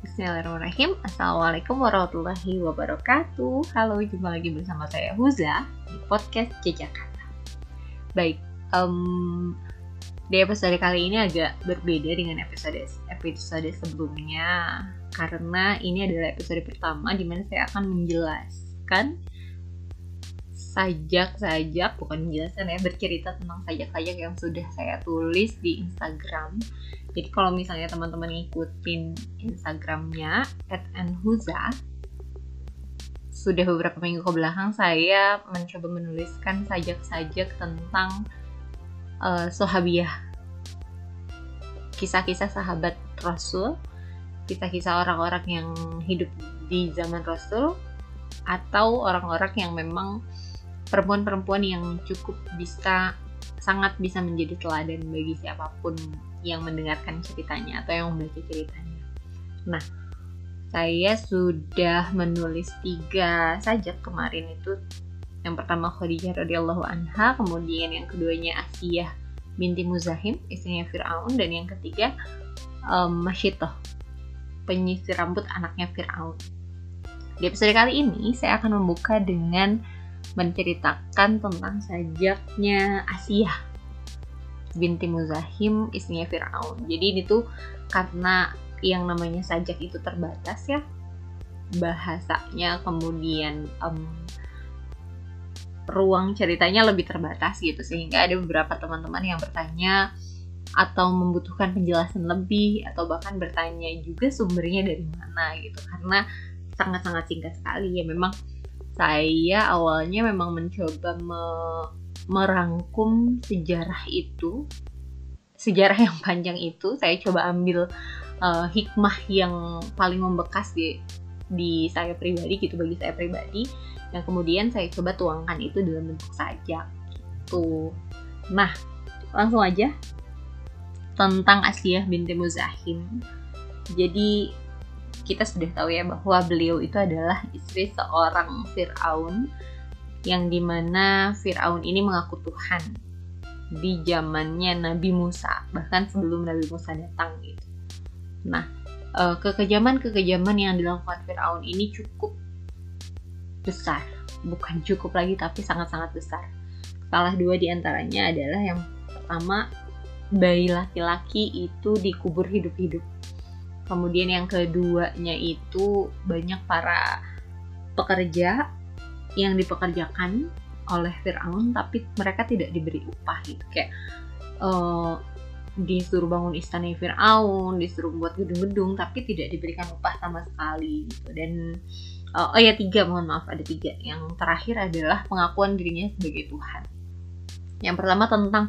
Bismillahirrahmanirrahim. Assalamualaikum warahmatullahi wabarakatuh. Halo, jumpa lagi bersama saya Huza Di podcast Jejak Kata Baik, um, di episode kali ini agak berbeda dengan episode episode sebelumnya. Karena ini adalah episode pertama di mana saya akan menjelaskan sajak-sajak bukan menjelaskan ya bercerita tentang sajak-sajak yang sudah saya tulis di Instagram jadi kalau misalnya teman-teman ngikutin Instagramnya @anhuza sudah beberapa minggu ke belakang saya mencoba menuliskan sajak-sajak tentang uh, Sohabiah. Kisah-kisah sahabat Rasul kisah-kisah orang-orang yang hidup di zaman Rasul atau orang-orang yang memang perempuan-perempuan yang cukup bisa sangat bisa menjadi teladan bagi siapa pun yang mendengarkan ceritanya atau yang membaca ceritanya. Nah, saya sudah menulis tiga saja kemarin itu. Yang pertama Khadijah radhiyallahu anha, kemudian yang keduanya Asiyah binti Muzahim, istrinya Fir'aun, dan yang ketiga um, Masyitoh, penyisir rambut anaknya Fir'aun. Di episode kali ini saya akan membuka dengan menceritakan tentang sajaknya Asia binti Muzahim istrinya Fir'aun. Jadi ini tuh karena yang namanya sajak itu terbatas ya bahasanya kemudian um, ruang ceritanya lebih terbatas gitu. Sehingga ada beberapa teman-teman yang bertanya atau membutuhkan penjelasan lebih atau bahkan bertanya juga sumbernya dari mana gitu. Karena sangat-sangat singkat sekali ya. Memang saya awalnya memang mencoba me merangkum sejarah itu sejarah yang panjang itu saya coba ambil uh, hikmah yang paling membekas di di saya pribadi gitu bagi saya pribadi. Yang kemudian saya coba tuangkan itu dalam bentuk sajak gitu. Nah langsung aja tentang Asiyah binti Muzahim. Jadi kita sudah tahu ya bahwa beliau itu adalah istri seorang Fir'aun yang di mana Fir'aun ini mengaku Tuhan di zamannya Nabi Musa bahkan sebelum Nabi Musa datang gitu. Nah eh, kekejaman-kekejaman yang dilakukan Fir'aun ini cukup besar bukan cukup lagi tapi sangat-sangat besar. Salah dua di antaranya adalah yang pertama bayi laki-laki itu dikubur hidup-hidup kemudian yang keduanya itu banyak para pekerja yang dipekerjakan oleh Fir'aun tapi mereka tidak diberi upah gitu. Kayak uh, disuruh bangun istana Fir'aun disuruh buat gedung-gedung tapi tidak diberikan upah sama sekali gitu. Dan uh, oh ya tiga mohon maaf ada tiga. Yang terakhir adalah pengakuan dirinya sebagai Tuhan. Yang pertama tentang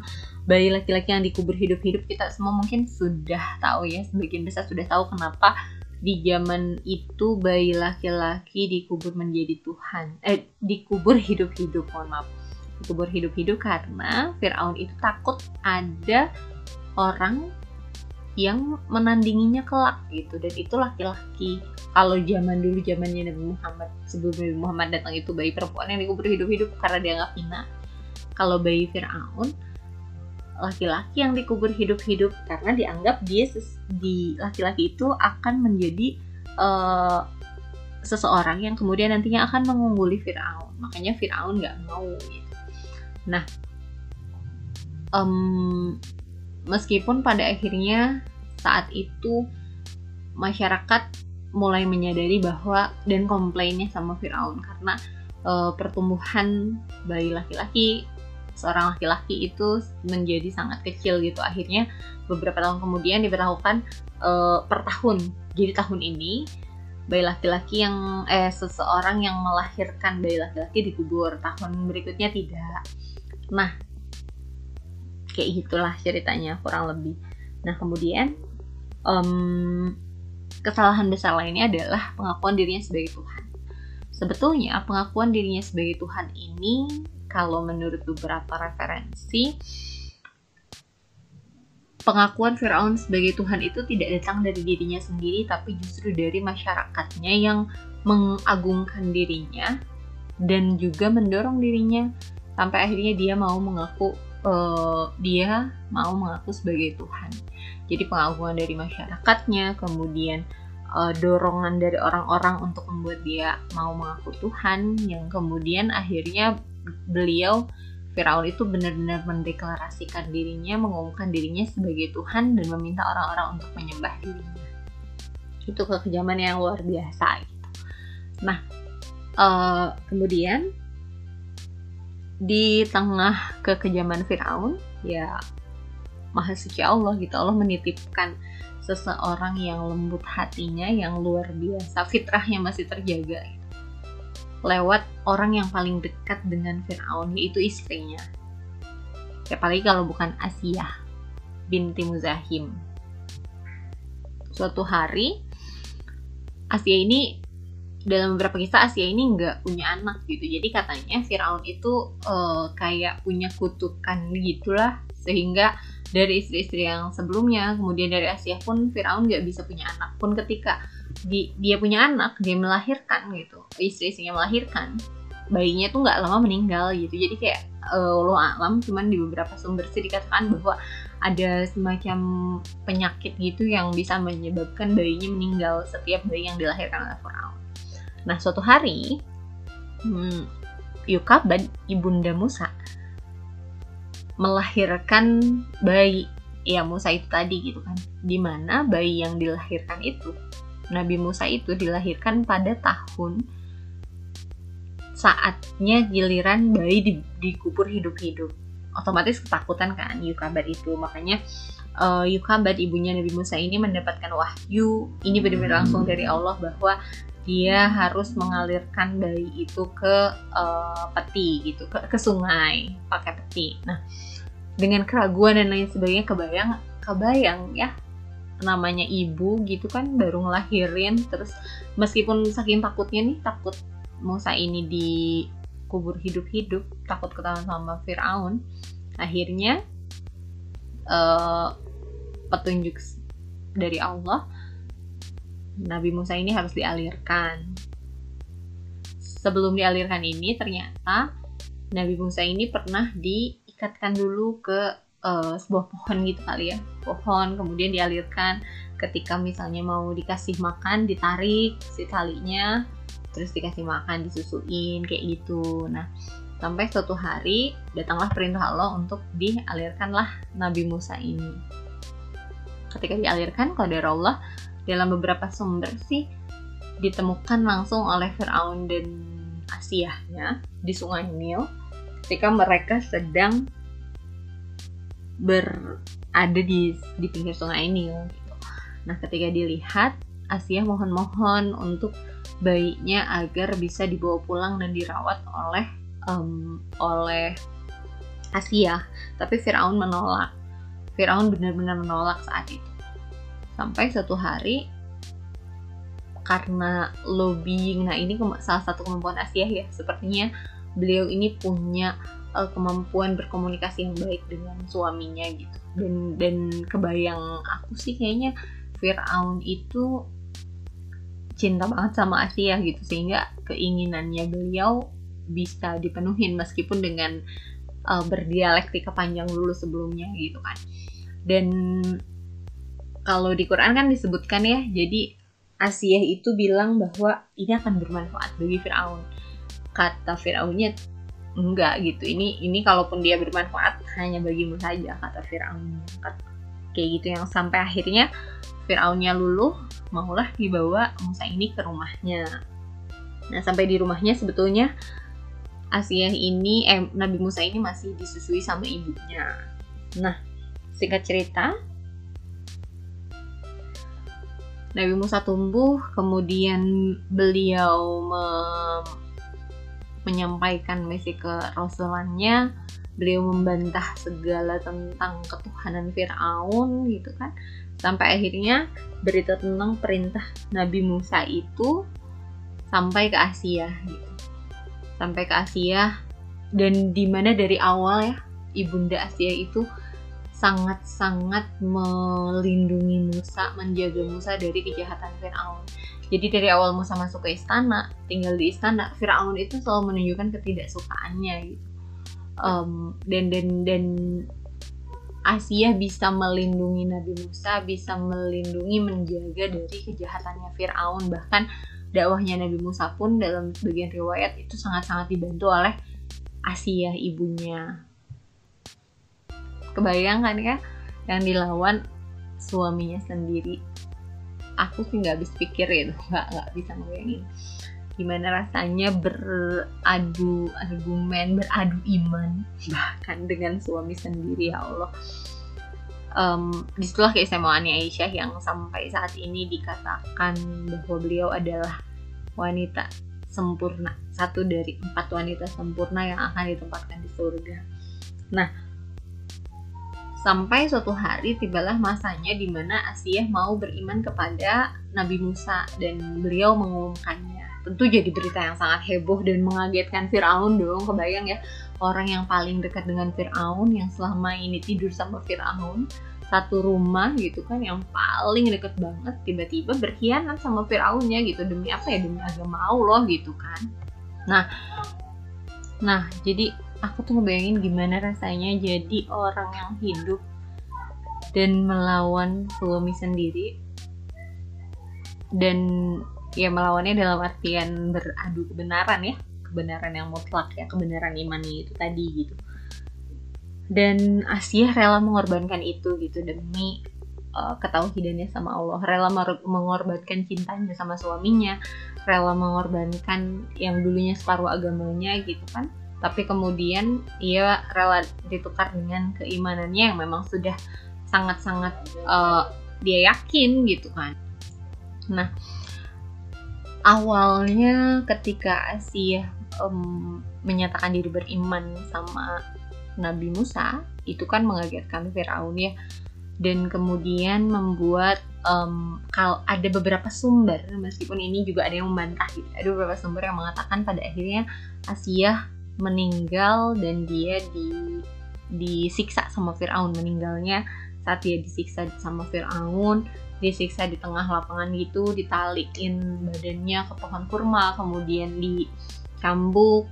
bayi laki-laki yang dikubur hidup-hidup. Kita semua mungkin sudah tahu ya sebagian besar sudah tahu kenapa di zaman itu bayi laki-laki dikubur menjadi Tuhan. Eh dikubur hidup-hidup mohon maaf. Dikubur hidup-hidup karena Fir'aun itu takut ada orang yang menandinginya kelak gitu. Dan itu laki-laki. Kalau zaman dulu zamannya Nabi Muhammad sebelum Nabi Muhammad datang itu bayi perempuan yang dikubur hidup-hidup karena dia nggak hina. Kalau bayi Fir'aun laki-laki yang dikubur hidup-hidup karena dianggap dia di laki-laki itu akan menjadi uh, seseorang yang kemudian nantinya akan mengungguli Fir'aun. Makanya Fir'aun nggak mau gitu. Nah um, meskipun pada akhirnya saat itu masyarakat mulai menyadari bahwa dan komplainnya sama Fir'aun karena uh, pertumbuhan bayi laki-laki seorang laki-laki itu menjadi sangat kecil gitu. Akhirnya beberapa tahun kemudian diberlakukan uh, per tahun. Jadi tahun ini bayi laki-laki yang eh seseorang yang melahirkan bayi laki-laki dikubur. Tahun berikutnya tidak. Nah kayak gitulah ceritanya kurang lebih. Nah kemudian um, kesalahan besar lainnya adalah pengakuan dirinya sebagai Tuhan. Sebetulnya pengakuan dirinya sebagai Tuhan ini kalau menurut beberapa referensi pengakuan Firaun sebagai Tuhan itu tidak datang dari dirinya sendiri tapi justru dari masyarakatnya yang mengagungkan dirinya dan juga mendorong dirinya sampai akhirnya dia mau mengaku uh, dia mau mengaku sebagai Tuhan. Jadi pengakuan dari masyarakatnya, kemudian uh, dorongan dari orang-orang untuk membuat dia mau mengaku Tuhan yang kemudian akhirnya beliau Firaun itu benar-benar mendeklarasikan dirinya, mengumumkan dirinya sebagai Tuhan dan meminta orang-orang untuk menyembah dirinya. Itu kekejaman yang luar biasa gitu. Nah, uh, kemudian di tengah kekejaman Firaun, ya Maha Suci Allah gitu, Allah menitipkan seseorang yang lembut hatinya, yang luar biasa, fitrahnya masih terjaga gitu lewat orang yang paling dekat dengan Fir'aun yaitu istrinya. Ya paling kalau bukan Asiyah binti Muzahim. Suatu hari Asia ini dalam beberapa kisah Asia ini nggak punya anak gitu. Jadi katanya Firaun itu uh, kayak punya kutukan gitulah. Sehingga dari istri-istri yang sebelumnya kemudian dari Asia pun Firaun nggak bisa punya anak. Pun ketika di, dia punya anak dia melahirkan gitu. Istri-istrinya melahirkan. Bayinya tuh nggak lama meninggal gitu. Jadi kayak uh, lo alam cuman di beberapa sumber sih dikatakan bahwa ada semacam penyakit gitu yang bisa menyebabkan bayinya meninggal setiap bayi yang dilahirkan oleh Firaun. Nah suatu hari hmm, Yukabad ibunda Musa melahirkan bayi. Ya Musa itu tadi gitu kan. Di mana bayi yang dilahirkan itu Nabi Musa itu dilahirkan pada tahun saatnya giliran bayi di, dikubur hidup-hidup. Otomatis ketakutan kan Yukabat itu. Makanya uh, Yukabat ibunya Nabi Musa ini mendapatkan wahyu. Ini benar-benar langsung dari Allah bahwa dia harus mengalirkan bayi itu ke uh, peti gitu ke, ke sungai pakai peti. Nah dengan keraguan dan lain sebagainya kebayang kebayang ya namanya ibu gitu kan baru ngelahirin. Terus meskipun saking takutnya nih takut Musa ini dikubur hidup-hidup takut ketahuan sama Fir'aun akhirnya uh, petunjuk dari Allah Nabi Musa ini harus dialirkan. Sebelum dialirkan ini ternyata Nabi Musa ini pernah diikatkan dulu ke uh, sebuah pohon gitu kali ya pohon kemudian dialirkan. Ketika misalnya mau dikasih makan ditarik si talinya terus dikasih makan disusuin kayak gitu. Nah sampai suatu hari datanglah perintah Allah untuk dialirkanlah Nabi Musa ini. Ketika dialirkan dari Allah dalam beberapa sumber sih ditemukan langsung oleh Fir'aun dan Asiyahnya di sungai Nil ketika mereka sedang berada di di pinggir sungai ini. Nah, ketika dilihat Asia mohon-mohon untuk bayinya agar bisa dibawa pulang dan dirawat oleh um, oleh Asia, tapi Firaun menolak. Firaun benar-benar menolak saat itu. Sampai satu hari karena lobbying, nah ini salah satu kemampuan Asia ya, sepertinya beliau ini punya uh, kemampuan berkomunikasi yang baik dengan suaminya gitu. Dan dan kebayang aku sih kayaknya Fir'aun itu cinta banget sama Asia gitu sehingga keinginannya beliau bisa dipenuhin meskipun dengan uh, berdialektika panjang dulu sebelumnya gitu kan. Dan kalau di Quran kan disebutkan ya jadi Asia itu bilang bahwa ini akan bermanfaat bagi Fir'aun. Kata Fir'aunnya enggak gitu. Ini ini kalaupun dia bermanfaat hanya bagimu saja kata Fir'aun. Kayak gitu yang sampai akhirnya Fir'aunnya luluh maulah dibawa Musa ini ke rumahnya. Nah sampai di rumahnya sebetulnya Asia ini eh, Nabi Musa ini masih disusui sama ibunya. Nah singkat cerita Nabi Musa tumbuh kemudian beliau menyampaikan misi ke rasulannya beliau membantah segala tentang ketuhanan Fir'aun gitu kan. Sampai akhirnya berita tentang perintah Nabi Musa itu sampai ke Asia gitu. Sampai ke Asia dan di mana dari awal ya ibunda Asia itu sangat-sangat melindungi Musa menjaga Musa dari kejahatan Fir'aun jadi dari awal Musa masuk ke istana, tinggal di istana, Firaun itu selalu menunjukkan ketidaksukaannya gitu. Um, dan dan dan Asia bisa melindungi Nabi Musa, bisa melindungi menjaga dari kejahatannya Fir'aun bahkan dakwahnya Nabi Musa pun dalam bagian riwayat itu sangat-sangat dibantu oleh Asia ibunya. Kebayangkan ya yang dilawan suaminya sendiri. Aku sih nggak habis pikir nggak nggak bisa ngebayangin gimana rasanya beradu argumen, beradu iman bahkan dengan suami sendiri ya Allah. Um, di situlah keistimewaannya Aisyah yang sampai saat ini dikatakan bahwa beliau adalah wanita sempurna, satu dari empat wanita sempurna yang akan ditempatkan di surga. Nah, sampai suatu hari tibalah masanya di mana Asiyah mau beriman kepada Nabi Musa dan beliau mengumumkannya. Tentu jadi berita yang sangat heboh dan mengagetkan Fir'aun dong kebayang ya? Orang yang paling dekat dengan Fir'aun yang selama ini tidur sama Fir'aun satu rumah gitu kan yang paling deket banget tiba-tiba berkhianat sama Fir'aunnya gitu. Demi apa ya? Demi agama Allah gitu kan. Nah nah jadi aku tuh ngebayangin gimana rasanya jadi orang yang hidup dan melawan suami sendiri. Dan ya melawannya dalam artian beradu kebenaran ya kebenaran yang mutlak ya kebenaran imannya itu tadi gitu. Dan Asia rela mengorbankan itu gitu demi uh, ketauhidannya sama Allah rela mengorbankan cintanya sama suaminya rela mengorbankan yang dulunya separuh agamanya gitu kan tapi kemudian ia rela ditukar dengan keimanannya yang memang sudah sangat-sangat uh, dia yakin gitu kan. Nah awalnya ketika Asia um, menyatakan diri beriman sama Nabi Musa itu kan mengagetkan Firaun ya. Dan kemudian membuat um, kalau ada beberapa sumber meskipun ini juga ada yang membantah gitu ada beberapa sumber yang mengatakan pada akhirnya Asia meninggal dan dia di disiksa sama Firaun. Meninggalnya saat dia disiksa sama Firaun disiksa di tengah lapangan gitu ditalikin badannya ke pohon kurma kemudian dicambuk.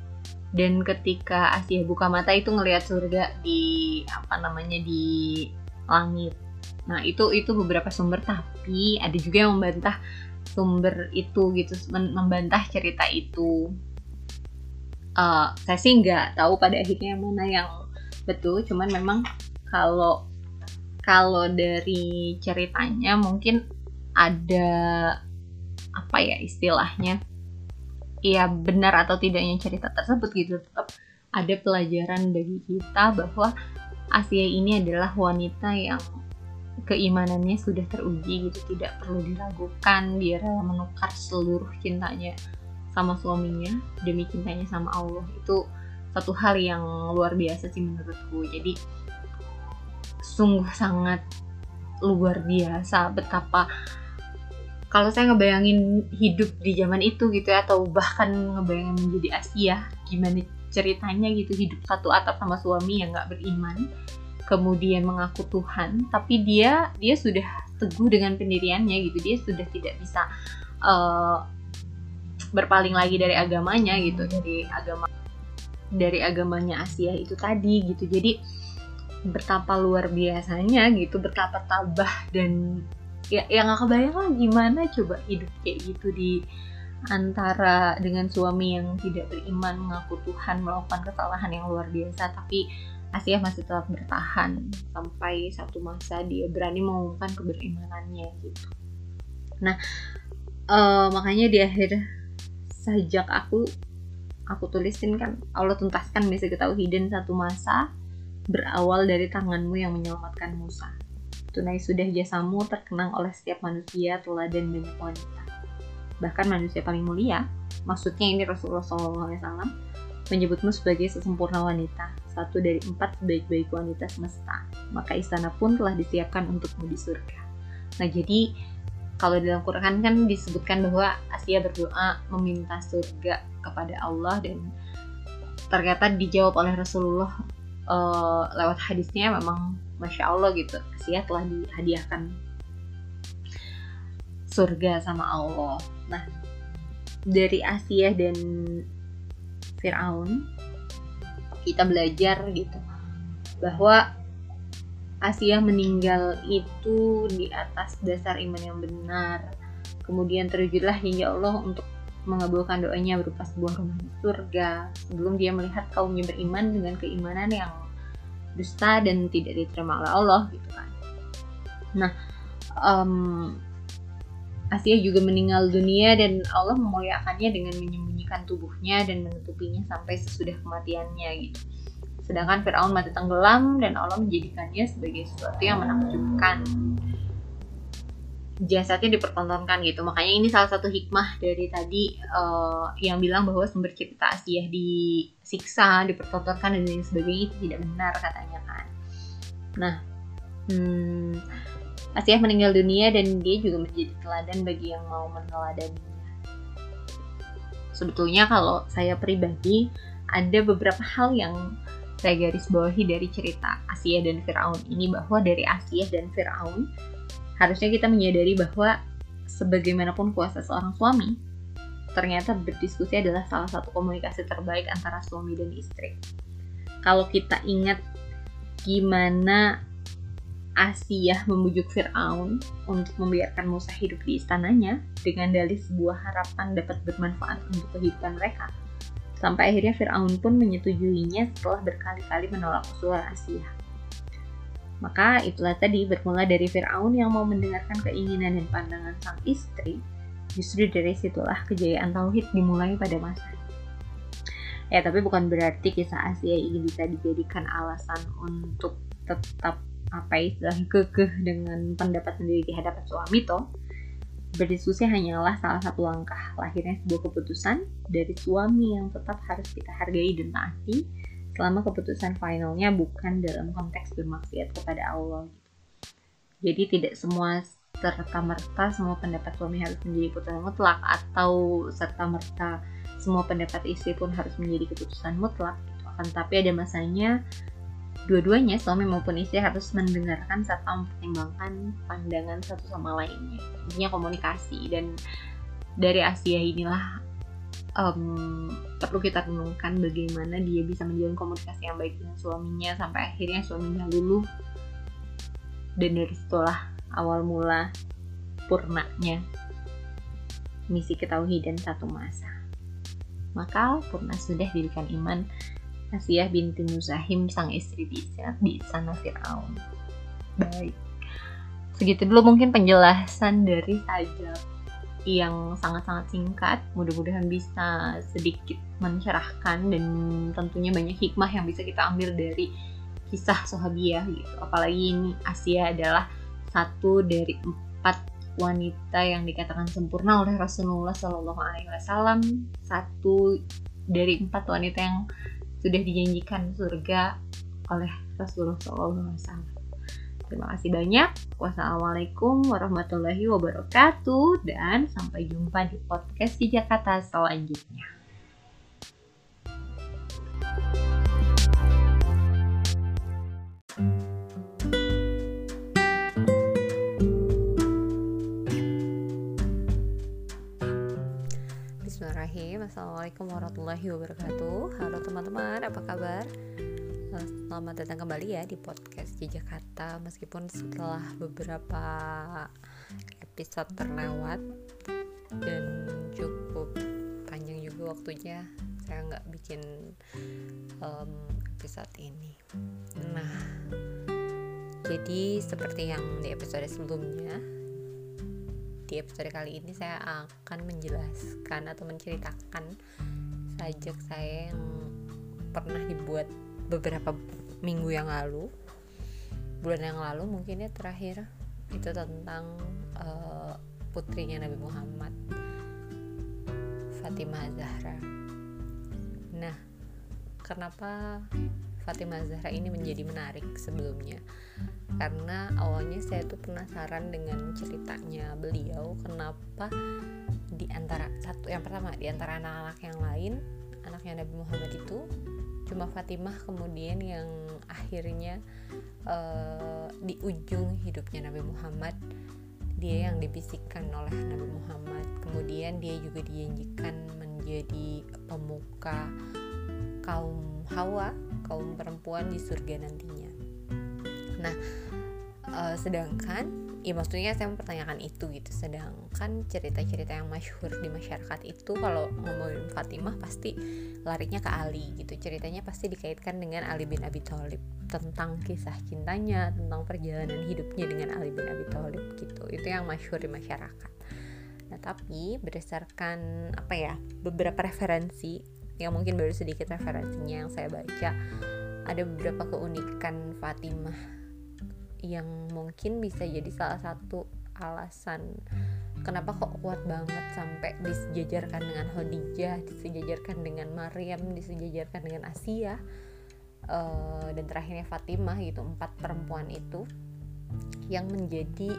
Dan ketika Asia buka mata itu ngelihat surga di apa namanya di langit. Nah itu itu beberapa sumber tapi ada juga yang membantah sumber itu gitu membantah cerita itu uh, saya sih nggak tahu pada akhirnya mana yang betul cuman memang kalau kalau dari ceritanya mungkin ada apa ya istilahnya ya benar atau tidaknya cerita tersebut gitu tetap ada pelajaran bagi kita bahwa Asia ini adalah wanita yang keimanannya sudah teruji gitu tidak perlu diragukan dia rela menukar seluruh cintanya sama suaminya demi cintanya sama Allah. Itu satu hal yang luar biasa sih menurutku. Jadi sungguh sangat luar biasa betapa kalau saya ngebayangin hidup di zaman itu gitu ya atau bahkan ngebayangin menjadi Asia gimana ceritanya gitu hidup satu atap sama suami yang nggak beriman kemudian mengaku Tuhan tapi dia dia sudah teguh dengan pendiriannya gitu. Dia sudah tidak bisa uh, berpaling lagi dari agamanya gitu dari agama dari agamanya Asia itu tadi gitu. Jadi betapa luar biasanya gitu betapa tabah dan ya yang nggak kebayang lah gimana coba hidup kayak gitu di antara dengan suami yang tidak beriman mengaku Tuhan melakukan kesalahan yang luar biasa tapi Asia masih tetap bertahan sampai satu masa dia berani mengumumkan keberimanannya gitu. Nah uh, makanya di akhir sajak aku aku tulisin kan Allah tuntaskan misi ketauhidan satu masa berawal dari tanganmu yang menyelamatkan Musa. Tunai sudah jasamu terkenang oleh setiap manusia, teladan banyak wanita. Bahkan manusia paling mulia, maksudnya ini Rasulullah SAW, menyebutmu sebagai sesempurna wanita, satu dari empat sebaik-baik wanita semesta. Maka istana pun telah disiapkan untukmu di surga. Nah jadi kalau dalam Quran kan disebutkan bahwa Asia berdoa meminta surga kepada Allah dan ternyata dijawab oleh Rasulullah uh, lewat hadisnya memang masya Allah gitu. Asia telah dihadiahkan surga sama Allah. Nah dari Asia dan Fir'aun kita belajar gitu bahwa Asia meninggal itu di atas dasar iman yang benar. Kemudian terwujudlah hingga Allah untuk mengabulkan doanya berupa sebuah rumah di surga sebelum dia melihat kaumnya beriman dengan keimanan yang dusta dan tidak diterima oleh Allah gitu kan. Nah, um, Asia juga meninggal dunia dan Allah memuliakannya dengan menyembunyikan tubuhnya dan menutupinya sampai sesudah kematiannya gitu. Sedangkan Firaun mati tenggelam dan Allah menjadikannya sebagai sesuatu yang menakjubkan. Jasadnya dipertontonkan gitu. Makanya ini salah satu hikmah dari tadi uh, yang bilang bahwa sumber cerita Asia disiksa, dipertontonkan dan lain sebagainya itu tidak benar katanya kan. Nah, hmm, Asia meninggal dunia dan dia juga menjadi teladan bagi yang mau meneladaninya. Sebetulnya kalau saya pribadi ada beberapa hal yang saya garis bawahi dari cerita Asia dan Firaun ini bahwa dari Asia dan Firaun harusnya kita menyadari bahwa sebagaimanapun kuasa seorang suami ternyata berdiskusi adalah salah satu komunikasi terbaik antara suami dan istri. Kalau kita ingat gimana Asia membujuk Fir'aun untuk membiarkan Musa hidup di istananya dengan dalih sebuah harapan dapat bermanfaat untuk kehidupan mereka Sampai akhirnya Fir'aun pun menyetujuinya setelah berkali-kali menolak usulan Asia. Maka itulah tadi bermula dari Fir'aun yang mau mendengarkan keinginan dan pandangan sang istri, justru dari situlah kejayaan Tauhid dimulai pada masa Ya tapi bukan berarti kisah Asia ini bisa dijadikan alasan untuk tetap apa istilahnya kekeh dengan pendapat sendiri di hadapan suami toh berdiskusi hanyalah salah satu langkah lahirnya sebuah keputusan dari suami yang tetap harus kita hargai dan taati selama keputusan finalnya bukan dalam konteks bermaksiat kepada Allah. Jadi tidak semua serta merta semua pendapat suami harus menjadi keputusan mutlak atau serta merta semua pendapat istri pun harus menjadi keputusan mutlak. Akan tapi ada masanya Dua-duanya, suami maupun istri harus mendengarkan serta mempertimbangkan pandangan satu sama lainnya. Intinya komunikasi dan dari Asia inilah um, perlu kita renungkan bagaimana dia bisa menjalin komunikasi yang baik dengan suaminya sampai akhirnya suaminya luluh dan dari situlah awal mula purnanya misi ketauhidan satu masa. Maka purna sudah dirikan iman Asiyah binti Muzahim sang istri di, di sana Fir'aun. Baik. Segitu dulu mungkin penjelasan dari saja yang sangat-sangat singkat. Mudah-mudahan bisa sedikit mencerahkan dan tentunya banyak hikmah yang bisa kita ambil dari kisah Sohabiah gitu. Apalagi ini Asia adalah satu dari empat wanita yang dikatakan sempurna oleh Rasulullah Shallallahu Alaihi Wasallam. Satu dari empat wanita yang sudah dijanjikan surga oleh Rasulullah SAW. Terima kasih banyak. Wassalamualaikum warahmatullahi wabarakatuh dan sampai jumpa di podcast di Jakarta selanjutnya. Assalamualaikum warahmatullahi wabarakatuh. Halo teman-teman, apa kabar? Eh, selamat datang kembali ya di podcast di Jakarta Meskipun setelah beberapa episode terlewat Dan cukup panjang juga waktunya Saya nggak bikin um, episode ini. Nah, jadi seperti yang di episode sebelumnya di episode kali ini saya akan menjelaskan atau menceritakan sajak saya yang pernah dibuat beberapa minggu yang lalu. Bulan yang lalu mungkin ya terakhir. Itu tentang uh, putrinya Nabi Muhammad Fatimah Zahra. Nah kenapa Fatimah Zahra ini menjadi menarik sebelumnya. Karena awalnya saya tuh penasaran dengan ceritanya beliau kenapa di antara satu yang pertama di antara anak-anak yang lain anaknya Nabi Muhammad itu cuma Fatimah kemudian yang akhirnya uh, di ujung hidupnya Nabi Muhammad dia yang dibisikkan oleh Nabi Muhammad. Kemudian dia juga dijanjikan menjadi pemuka kaum Hawa kaum perempuan di surga nantinya. Nah uh, sedangkan ya maksudnya saya mempertanyakan itu gitu. Sedangkan cerita-cerita yang masyhur di masyarakat itu kalau ngomongin Fatimah pasti larinya ke Ali gitu. Ceritanya pasti dikaitkan dengan Ali bin Abi Thalib. Tentang kisah cintanya tentang perjalanan hidupnya dengan Ali bin Abi Thalib gitu. Itu yang masyhur di masyarakat. Nah tapi berdasarkan apa ya beberapa referensi yang mungkin baru sedikit referensinya yang saya baca ada beberapa keunikan Fatimah yang mungkin bisa jadi salah satu alasan kenapa kok kuat banget sampai disejajarkan dengan Khadijah, disejajarkan dengan Maryam, disejajarkan dengan Asia uh, dan terakhirnya Fatimah gitu empat perempuan itu yang menjadi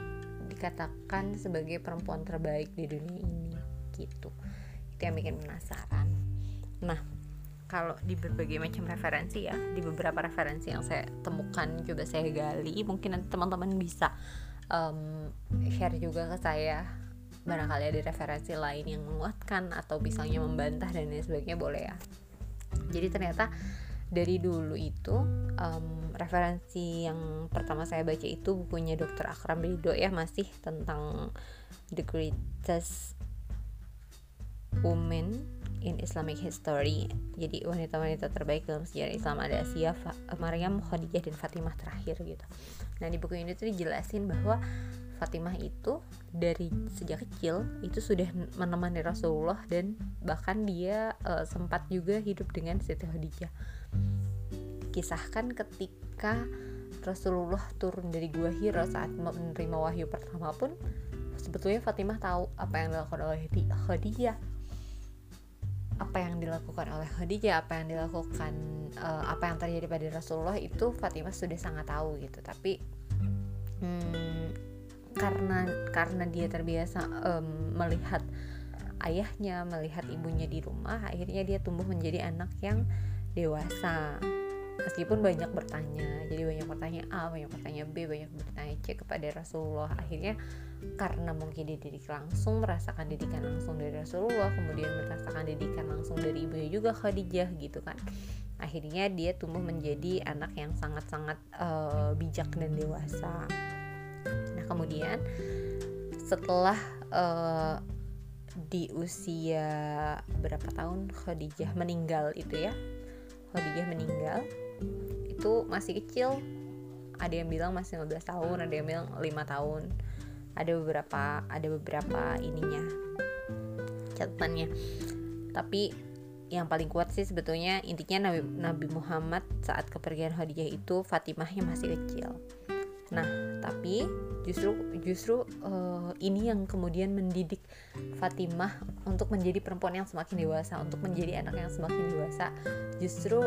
dikatakan sebagai perempuan terbaik di dunia ini gitu. Itu yang bikin penasaran nah kalau di berbagai macam referensi ya di beberapa referensi yang saya temukan coba saya gali mungkin nanti teman-teman bisa um, share juga ke saya barangkali ada referensi lain yang menguatkan atau misalnya membantah dan lain sebagainya boleh ya jadi ternyata dari dulu itu um, referensi yang pertama saya baca itu bukunya Dr. Akram Ridho ya masih tentang the greatest woman in Islamic History. Jadi wanita-wanita terbaik dalam sejarah Islam ada Asia, Maryam, Khadijah dan Fatimah terakhir gitu. Nah di buku ini tuh dijelasin bahwa Fatimah itu dari sejak kecil itu sudah menemani Rasulullah dan bahkan dia uh, sempat juga hidup dengan Siti Khadijah. Kisahkan ketika Rasulullah turun dari gua Hira saat menerima wahyu pertama pun sebetulnya Fatimah tahu apa yang dilakukan oleh Khadijah apa yang dilakukan oleh Khadijah, apa yang dilakukan uh, apa yang terjadi pada Rasulullah itu Fatimah sudah sangat tahu gitu. Tapi hmm, karena karena dia terbiasa um, melihat ayahnya, melihat ibunya di rumah, akhirnya dia tumbuh menjadi anak yang dewasa meskipun banyak bertanya jadi banyak bertanya A banyak bertanya B banyak bertanya C kepada Rasulullah akhirnya karena mungkin dididik langsung merasakan didikan langsung dari Rasulullah kemudian merasakan didikan langsung dari ibunya juga Khadijah gitu kan. Akhirnya dia tumbuh menjadi anak yang sangat-sangat uh, bijak dan dewasa. Nah kemudian setelah uh, di usia berapa tahun Khadijah meninggal itu ya? Khadijah meninggal itu masih kecil. Ada yang bilang masih 15 tahun ada yang bilang 5 tahun ada beberapa ada beberapa ininya catatannya. Tapi yang paling kuat sih sebetulnya intinya Nabi, Nabi Muhammad saat kepergian Khadijah itu Fatimahnya masih kecil. Nah tapi justru justru uh, ini yang kemudian mendidik Fatimah untuk menjadi perempuan yang semakin dewasa untuk menjadi anak yang semakin dewasa justru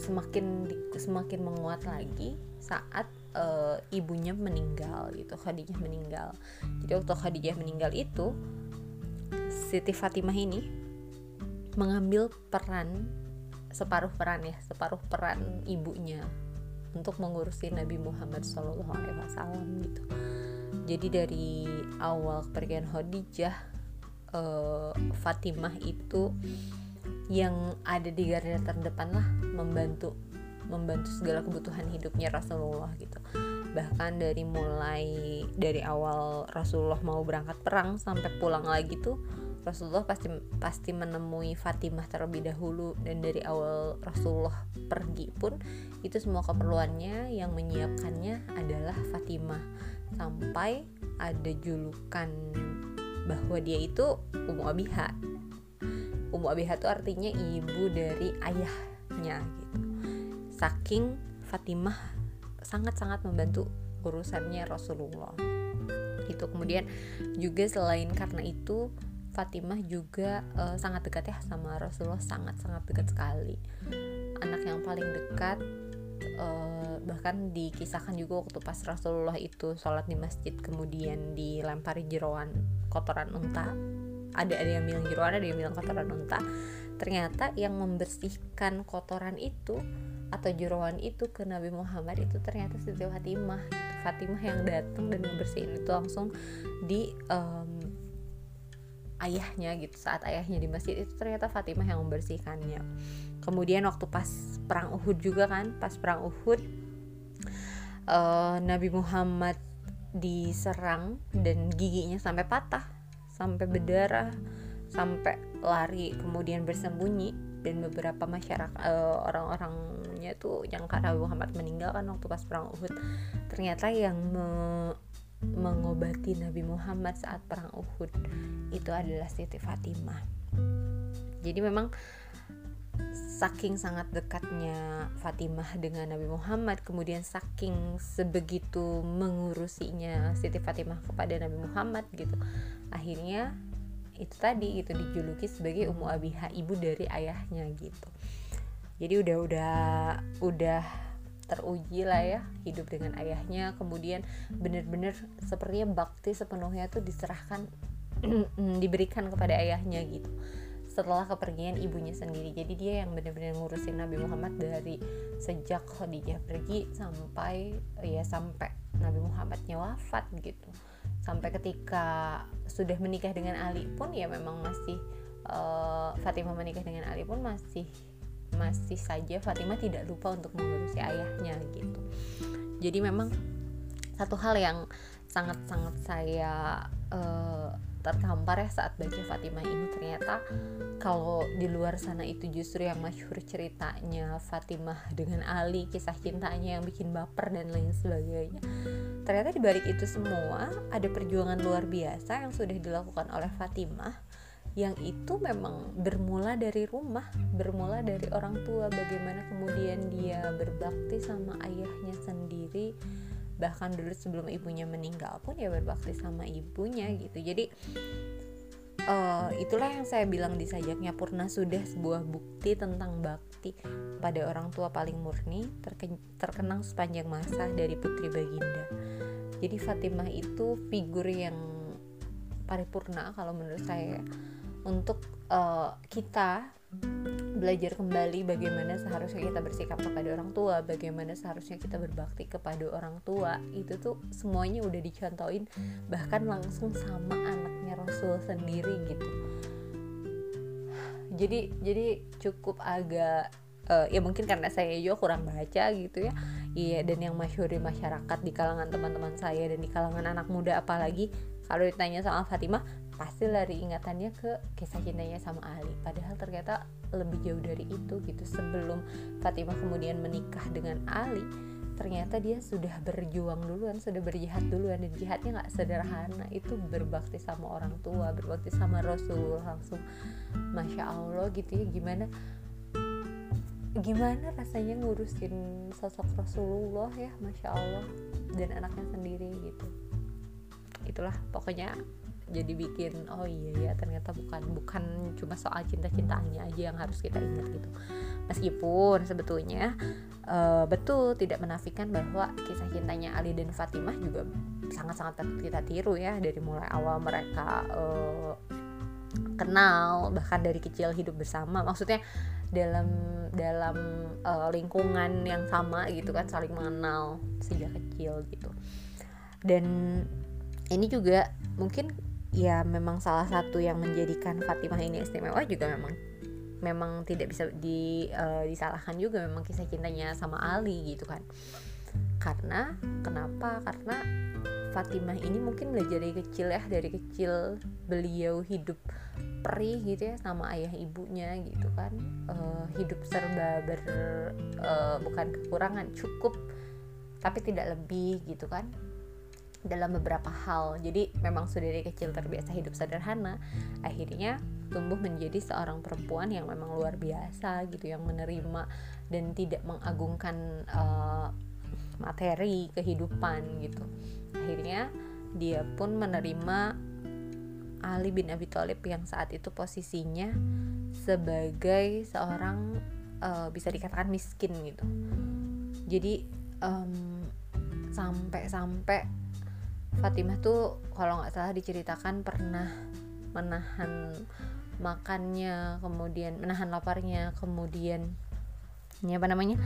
semakin semakin menguat lagi saat uh, ibunya meninggal gitu Khadijah meninggal. Jadi waktu Khadijah meninggal itu Siti Fatimah ini mengambil peran separuh peran ya separuh peran ibunya untuk mengurusi Nabi Muhammad SAW gitu. Jadi dari awal kepergian Khadijah uh, Fatimah itu yang ada di garda terdepan lah membantu membantu segala kebutuhan hidupnya Rasulullah gitu. Bahkan dari mulai dari awal Rasulullah mau berangkat perang sampai pulang lagi tuh Rasulullah pasti pasti menemui Fatimah terlebih dahulu. Dan dari awal Rasulullah pergi pun itu semua keperluannya yang menyiapkannya adalah Fatimah. Sampai ada julukan bahwa dia itu Ummu Abiha Ummu Abiha itu artinya ibu dari ayahnya. Saking Fatimah sangat-sangat membantu urusannya Rasulullah. Itu kemudian juga selain karena itu Fatimah juga uh, sangat dekat ya sama Rasulullah sangat-sangat dekat sekali. Anak yang paling dekat uh, bahkan dikisahkan juga waktu pas Rasulullah itu sholat di masjid kemudian dilempari jeroan kotoran unta ada ada yang bilang jeroan ada yang bilang kotoran unta ternyata yang membersihkan kotoran itu atau jeroan itu ke Nabi Muhammad itu ternyata Siti Fatimah. Fatimah yang datang dan membersihin itu langsung di um, ayahnya gitu. Saat ayahnya di masjid itu ternyata Fatimah yang membersihkannya. Kemudian waktu pas perang Uhud juga kan pas perang Uhud uh, Nabi Muhammad diserang dan giginya sampai patah sampai berdarah sampai lari kemudian bersembunyi dan beberapa masyarakat uh, orang-orangnya tuh yang karena Muhammad meninggal kan waktu pas perang Uhud ternyata yang me mengobati Nabi Muhammad saat perang Uhud itu adalah Siti Fatimah. Jadi memang saking sangat dekatnya Fatimah dengan Nabi Muhammad kemudian saking sebegitu mengurusinya Siti Fatimah kepada Nabi Muhammad gitu akhirnya itu tadi itu dijuluki sebagai Ummu Abiha ibu dari ayahnya gitu. Jadi udah udah udah teruji lah ya hidup dengan ayahnya. Kemudian bener-bener sepertinya bakti sepenuhnya tuh diserahkan diberikan kepada ayahnya gitu. Setelah kepergian ibunya sendiri. Jadi dia yang benar-benar ngurusin Nabi Muhammad dari sejak Khadijah pergi sampai ya sampai Nabi Muhammadnya wafat gitu sampai ketika sudah menikah dengan Ali pun ya memang masih uh, Fatimah menikah dengan Ali pun masih masih saja Fatimah tidak lupa untuk mengurusi ayahnya gitu. Jadi memang satu hal yang sangat-sangat saya uh, tertampar ya saat baca Fatimah ini. Ternyata kalau di luar sana itu justru yang masyhur ceritanya Fatimah dengan Ali kisah cintanya yang bikin baper dan lain sebagainya. Ternyata di balik itu semua ada perjuangan luar biasa yang sudah dilakukan oleh Fatimah yang itu memang bermula dari rumah, bermula dari orang tua, bagaimana kemudian dia berbakti sama ayahnya sendiri, bahkan dulu sebelum ibunya meninggal pun ya berbakti sama ibunya gitu. Jadi uh, itulah yang saya bilang di sajaknya Purna sudah sebuah bukti tentang bakti pada orang tua paling murni terkenang sepanjang masa dari putri Baginda. Jadi Fatimah itu figur yang paripurna kalau menurut saya untuk uh, kita belajar kembali bagaimana seharusnya kita bersikap kepada orang tua, bagaimana seharusnya kita berbakti kepada orang tua. Itu tuh semuanya udah dicontohin bahkan langsung sama anaknya Rasul sendiri gitu. Jadi jadi cukup agak uh, ya mungkin karena saya juga kurang baca gitu ya. Iya dan yang masyhur di masyarakat di kalangan teman-teman saya dan di kalangan anak muda apalagi kalau ditanya sama Fatimah pasti lari ingatannya ke kisah cintanya sama Ali. Padahal ternyata lebih jauh dari itu gitu. Sebelum Fatimah kemudian menikah dengan Ali ternyata dia sudah berjuang duluan sudah berjihad duluan. Dan jihadnya nggak sederhana. Itu berbakti sama orang tua berbakti sama Rasul langsung. Masya Allah gitu ya gimana? Gimana rasanya ngurusin sosok Rasulullah ya masya Allah. Dan anaknya sendiri gitu. Itulah pokoknya jadi bikin oh iya ya ternyata bukan bukan cuma soal cinta-cintaannya aja yang harus kita ingat gitu. Meskipun sebetulnya uh, betul tidak menafikan bahwa kisah cintanya Ali dan Fatimah juga sangat-sangat kita tiru ya dari mulai awal mereka uh, kenal bahkan dari kecil hidup bersama. Maksudnya dalam dalam uh, lingkungan yang sama gitu kan saling mengenal sejak kecil gitu. Dan ini juga mungkin ya memang salah satu yang menjadikan Fatimah ini istimewa juga memang memang tidak bisa di, uh, disalahkan juga memang kisah cintanya sama Ali gitu kan. Karena kenapa? Karena Fatimah ini mungkin belajar dari kecil ya dari kecil beliau hidup perih gitu ya sama ayah ibunya gitu kan. Uh, hidup serba ber uh, bukan kekurangan cukup tapi tidak lebih gitu kan dalam beberapa hal. Jadi memang sudah dari kecil terbiasa hidup sederhana akhirnya tumbuh menjadi seorang perempuan yang memang luar biasa gitu yang menerima dan tidak mengagungkan uh, materi kehidupan gitu. Akhirnya dia pun menerima Ali bin Abi Thalib yang saat itu posisinya sebagai seorang uh, bisa dikatakan miskin gitu. Jadi um, sampai-sampai Fatimah tuh kalau nggak salah diceritakan pernah menahan makannya kemudian menahan laparnya kemudian ini apa namanya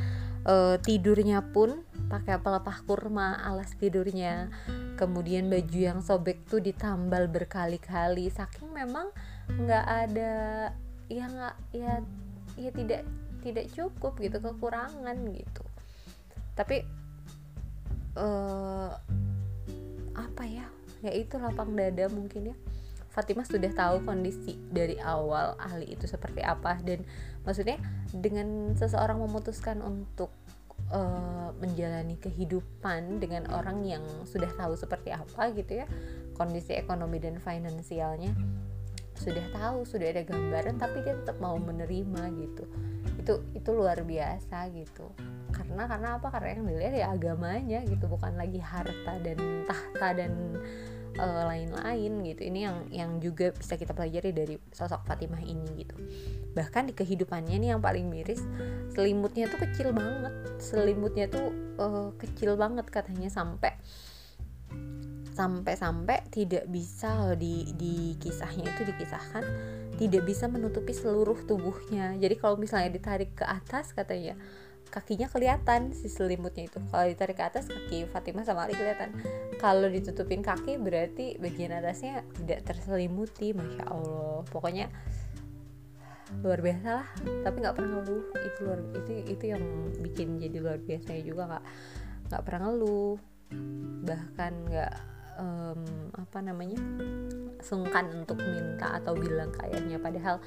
e, tidurnya pun pakai pelepah kurma alas tidurnya. Kemudian baju yang sobek tuh ditambal berkali-kali. Saking memang nggak ada ya nggak ya ya tidak tidak cukup gitu kekurangan gitu. Tapi uh, apa ya? Ya itu lapang dada mungkin ya. Fatimah sudah tahu kondisi dari awal Ali itu seperti apa dan maksudnya dengan seseorang memutuskan untuk uh, menjalani kehidupan dengan orang yang sudah tahu seperti apa gitu ya kondisi ekonomi dan finansialnya sudah tahu sudah ada gambaran tapi dia tetap mau menerima gitu. Itu itu luar biasa gitu. Karena karena apa? Karena yang dilihat ya agamanya gitu bukan lagi harta dan tahta dan uh, lain-lain gitu. Ini yang yang juga bisa kita pelajari dari sosok Fatimah ini gitu. Bahkan di kehidupannya nih yang paling miris selimutnya tuh kecil banget. Selimutnya tuh uh, kecil banget katanya sampai sampai-sampai tidak bisa di di kisahnya itu dikisahkan tidak bisa menutupi seluruh tubuhnya. Jadi kalau misalnya ditarik ke atas katanya kakinya kelihatan si selimutnya itu. Kalau ditarik ke atas kaki Fatimah sama Ali kelihatan. Kalau ditutupin kaki berarti bagian atasnya tidak terselimuti masya Allah. Pokoknya luar biasa lah. Tapi nggak pernah ngeluh. Itu luar itu itu yang bikin jadi luar biasa juga nggak nggak pernah ngeluh. Bahkan nggak um, apa namanya sungkan untuk minta atau bilang ke ayahnya. Padahal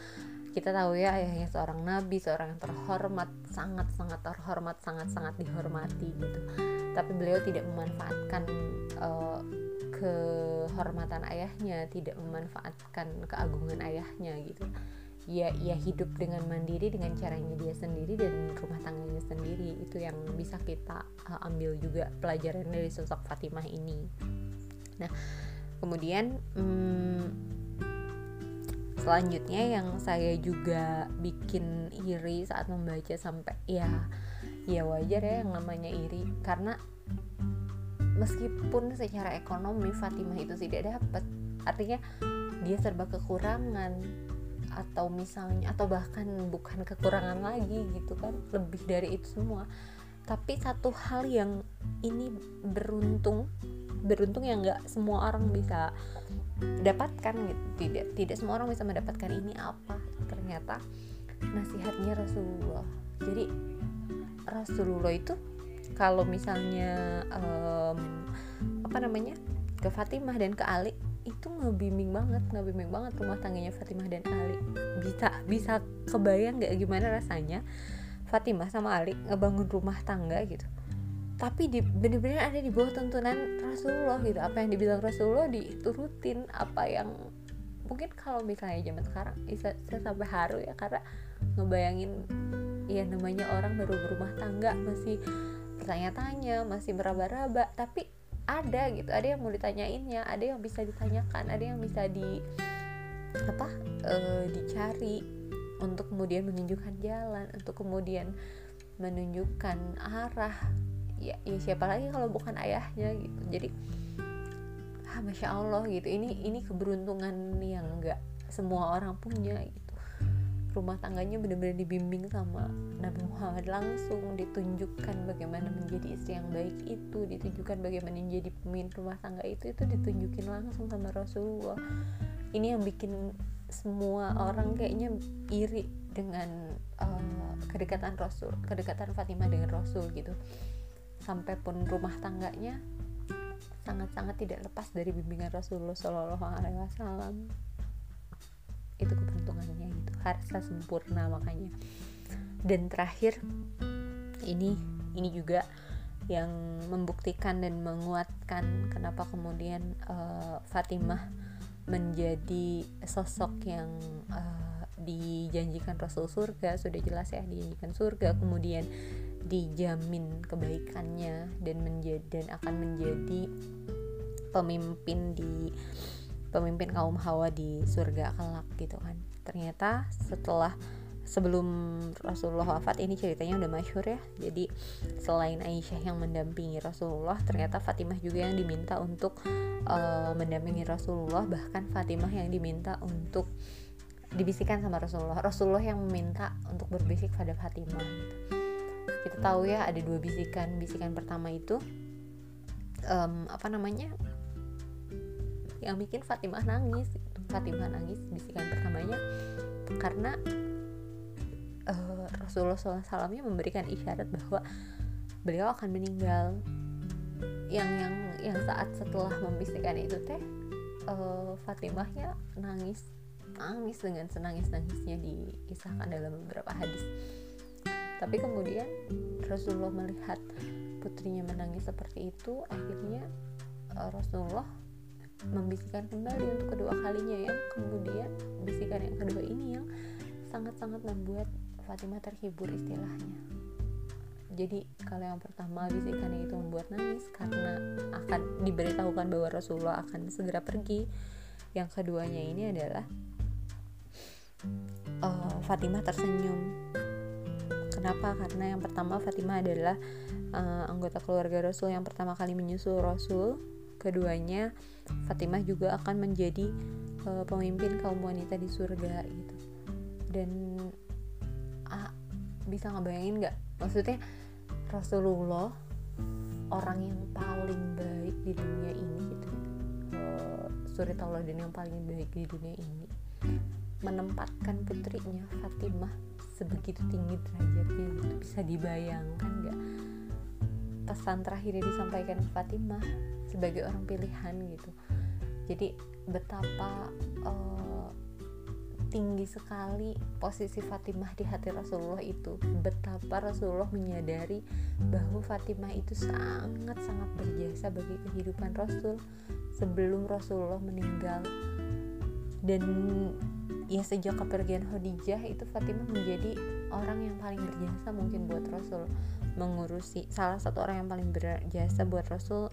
kita tahu ya ayahnya seorang nabi seorang yang terhormat sangat sangat terhormat sangat sangat dihormati gitu. Tapi beliau tidak memanfaatkan uh, kehormatan ayahnya tidak memanfaatkan keagungan ayahnya gitu. Ya ia hidup dengan mandiri dengan caranya dia sendiri dan rumah tangganya sendiri. Itu yang bisa kita uh, ambil juga pelajaran dari sosok Fatimah ini nah kemudian hmm, selanjutnya yang saya juga bikin iri saat membaca sampai ya ya wajar ya yang namanya iri. Karena meskipun secara ekonomi Fatimah itu tidak dapat artinya dia serba kekurangan atau misalnya atau bahkan bukan kekurangan lagi gitu kan lebih dari itu semua. Tapi satu hal yang ini beruntung beruntung yang nggak semua orang bisa dapatkan gitu. Tidak tidak semua orang bisa mendapatkan ini apa. Ternyata nasihatnya Rasulullah. Jadi Rasulullah itu kalau misalnya um, apa namanya ke Fatimah dan ke Ali itu ngebimbing banget ngebimbing banget rumah tangganya Fatimah dan Ali. Bisa bisa kebayang nggak gimana rasanya Fatimah sama Ali ngebangun rumah tangga gitu tapi di bener-bener ada di bawah tuntunan Rasulullah gitu. Apa yang dibilang Rasulullah diturutin apa yang mungkin kalau misalnya zaman sekarang saya sampai haru ya karena ngebayangin ya namanya orang baru berumah tangga masih bertanya-tanya masih meraba-raba tapi ada gitu. Ada yang mau ditanyainnya ada yang bisa ditanyakan ada yang bisa di apa e, dicari untuk kemudian menunjukkan jalan untuk kemudian menunjukkan arah ya, ya siapa lagi kalau bukan ayahnya gitu. Jadi ah, masya allah gitu. Ini ini keberuntungan yang enggak semua orang punya gitu. Rumah tangganya benar-benar dibimbing sama Nabi Muhammad langsung ditunjukkan bagaimana menjadi istri yang baik itu ditunjukkan bagaimana menjadi pemimpin rumah tangga itu itu ditunjukin langsung sama Rasulullah. Ini yang bikin semua orang kayaknya iri dengan uh, kedekatan Rasul kedekatan Fatimah dengan Rasul gitu sampai pun rumah tangganya sangat-sangat tidak lepas dari bimbingan Rasulullah Shallallahu Alaihi Wasallam. Itu keberuntungannya itu harta sempurna makanya. Dan terakhir ini ini juga yang membuktikan dan menguatkan kenapa kemudian uh, Fatimah menjadi sosok yang uh, dijanjikan Rasul surga. Sudah jelas ya dijanjikan surga. Kemudian dijamin kebaikannya dan menjadi dan akan menjadi pemimpin di pemimpin kaum Hawa di surga kelak gitu kan. Ternyata setelah sebelum Rasulullah wafat ini ceritanya udah masyhur ya. Jadi selain Aisyah yang mendampingi Rasulullah ternyata Fatimah juga yang diminta untuk uh, mendampingi Rasulullah. Bahkan Fatimah yang diminta untuk dibisikkan sama Rasulullah. Rasulullah yang meminta untuk berbisik pada Fatimah. gitu kita tahu ya ada dua bisikan bisikan pertama itu um, apa namanya yang bikin Fatimah nangis Fatimah nangis bisikan pertamanya karena uh, Rasulullah SAW memberikan isyarat bahwa beliau akan meninggal. Yang yang yang saat setelah membisikkan itu teh uh, Fatimahnya nangis nangis dengan senangis nangisnya dikisahkan dalam beberapa hadis tapi kemudian Rasulullah melihat putrinya menangis seperti itu akhirnya uh, Rasulullah membisikkan kembali untuk kedua kalinya yang kemudian bisikan yang kedua ini yang sangat-sangat membuat Fatimah terhibur istilahnya. Jadi kalau yang pertama bisikan itu membuat nangis karena akan diberitahukan bahwa Rasulullah akan segera pergi. Yang keduanya ini adalah uh, Fatimah tersenyum kenapa? Karena yang pertama Fatimah adalah uh, anggota keluarga Rasul. Yang pertama kali menyusul Rasul. Keduanya Fatimah juga akan menjadi uh, pemimpin kaum wanita di surga gitu. Dan ah, bisa ngebayangin nggak? Maksudnya Rasulullah orang yang paling baik di dunia ini gitu. Uh, suri tauladan yang paling baik di dunia ini menempatkan putrinya Fatimah sebegitu tinggi derajatnya. Gitu bisa dibayangkan nggak? Pesan terakhir yang disampaikan Fatimah sebagai orang pilihan gitu. Jadi betapa uh, tinggi sekali posisi Fatimah di hati Rasulullah itu. Betapa Rasulullah menyadari bahwa Fatimah itu sangat-sangat berjasa bagi kehidupan Rasul sebelum Rasulullah meninggal dan ya sejak kepergian Khadijah itu Fatimah menjadi orang yang paling berjasa mungkin buat Rasul mengurusi salah satu orang yang paling berjasa buat Rasul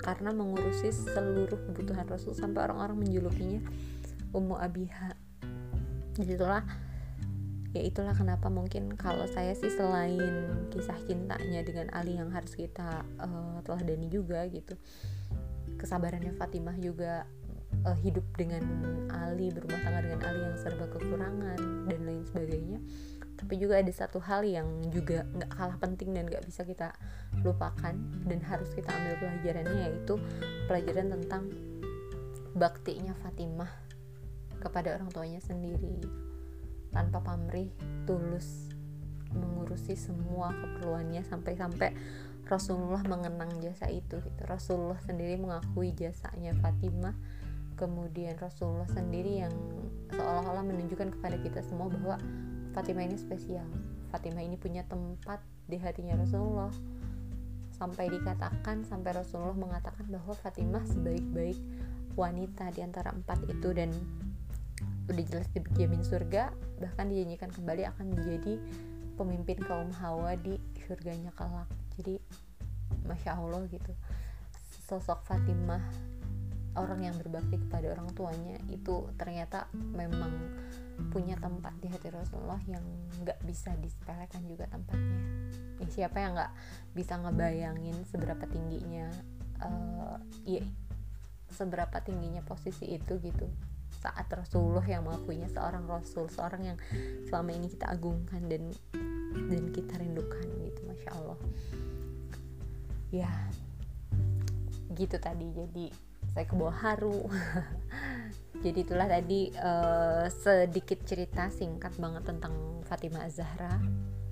karena mengurusi seluruh kebutuhan Rasul sampai orang-orang menjulukinya Ummu Abiha. Di situlah ya itulah kenapa mungkin kalau saya sih selain kisah cintanya dengan Ali yang harus kita uh, teladani juga gitu kesabarannya Fatimah juga uh, hidup dengan Ali berumah tangga dengan Ali yang serba kekurangan dan lain sebagainya tapi juga ada satu hal yang juga nggak kalah penting dan nggak bisa kita lupakan dan harus kita ambil pelajarannya yaitu pelajaran tentang baktinya Fatimah kepada orang tuanya sendiri tanpa pamrih tulus mengurusi semua keperluannya sampai-sampai Rasulullah mengenang jasa itu gitu. Rasulullah sendiri mengakui jasanya Fatimah kemudian Rasulullah sendiri yang seolah-olah menunjukkan kepada kita semua bahwa Fatimah ini spesial. Fatimah ini punya tempat di hatinya Rasulullah. Sampai dikatakan sampai Rasulullah mengatakan bahwa Fatimah sebaik-baik wanita di antara empat itu dan udah jelas dijamin surga bahkan dijanjikan kembali akan menjadi pemimpin kaum hawa di surganya kelak. Jadi masya allah gitu. Sosok Fatimah orang yang berbakti kepada orang tuanya itu ternyata memang punya tempat di hati Rasulullah yang nggak bisa disepelekan juga tempatnya. Ya, siapa yang nggak bisa ngebayangin seberapa tingginya uh, ya seberapa tingginya posisi itu gitu saat Rasulullah yang mengakuinya seorang Rasul seorang yang selama ini kita agungkan dan dan kita rindukan gitu masya Allah. Ya gitu tadi. Jadi saya ke bawah haru. Jadi itulah tadi uh, sedikit cerita singkat banget tentang Fatimah Zahra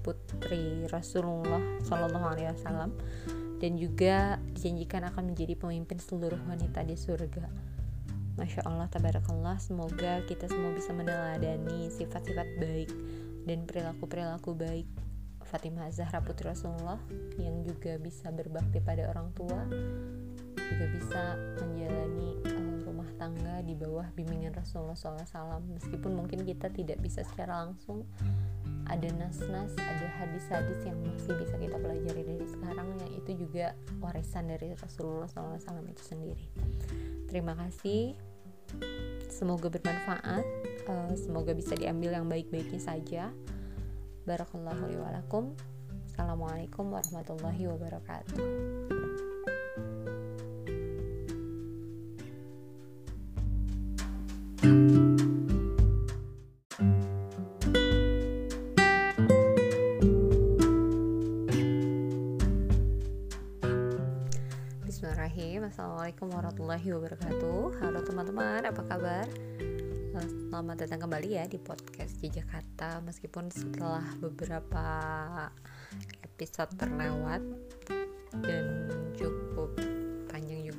putri Rasulullah Shallallahu Alaihi Wasallam dan juga dijanjikan akan menjadi pemimpin seluruh wanita di surga. Masya Allah, tabarakallah Semoga kita semua bisa meneladani sifat-sifat baik dan perilaku-perilaku baik Fatimah Zahra Putri Rasulullah yang juga bisa berbakti pada orang tua juga bisa menjalani uh, rumah tangga di bawah bimbingan Rasulullah SAW meskipun mungkin kita tidak bisa secara langsung ada nas-nas, ada hadis-hadis yang masih bisa kita pelajari dari sekarang yang itu juga warisan dari Rasulullah SAW itu sendiri. Terima kasih. Semoga bermanfaat. Uh, semoga bisa diambil yang baik-baiknya saja. Barakallahu walakum assalamualaikum warahmatullahi wabarakatuh Assalamualaikum warahmatullahi wabarakatuh. Halo teman-teman, apa kabar? Eh, selamat datang kembali ya di podcast di Jakarta Meskipun setelah beberapa episode terlewat Dan cukup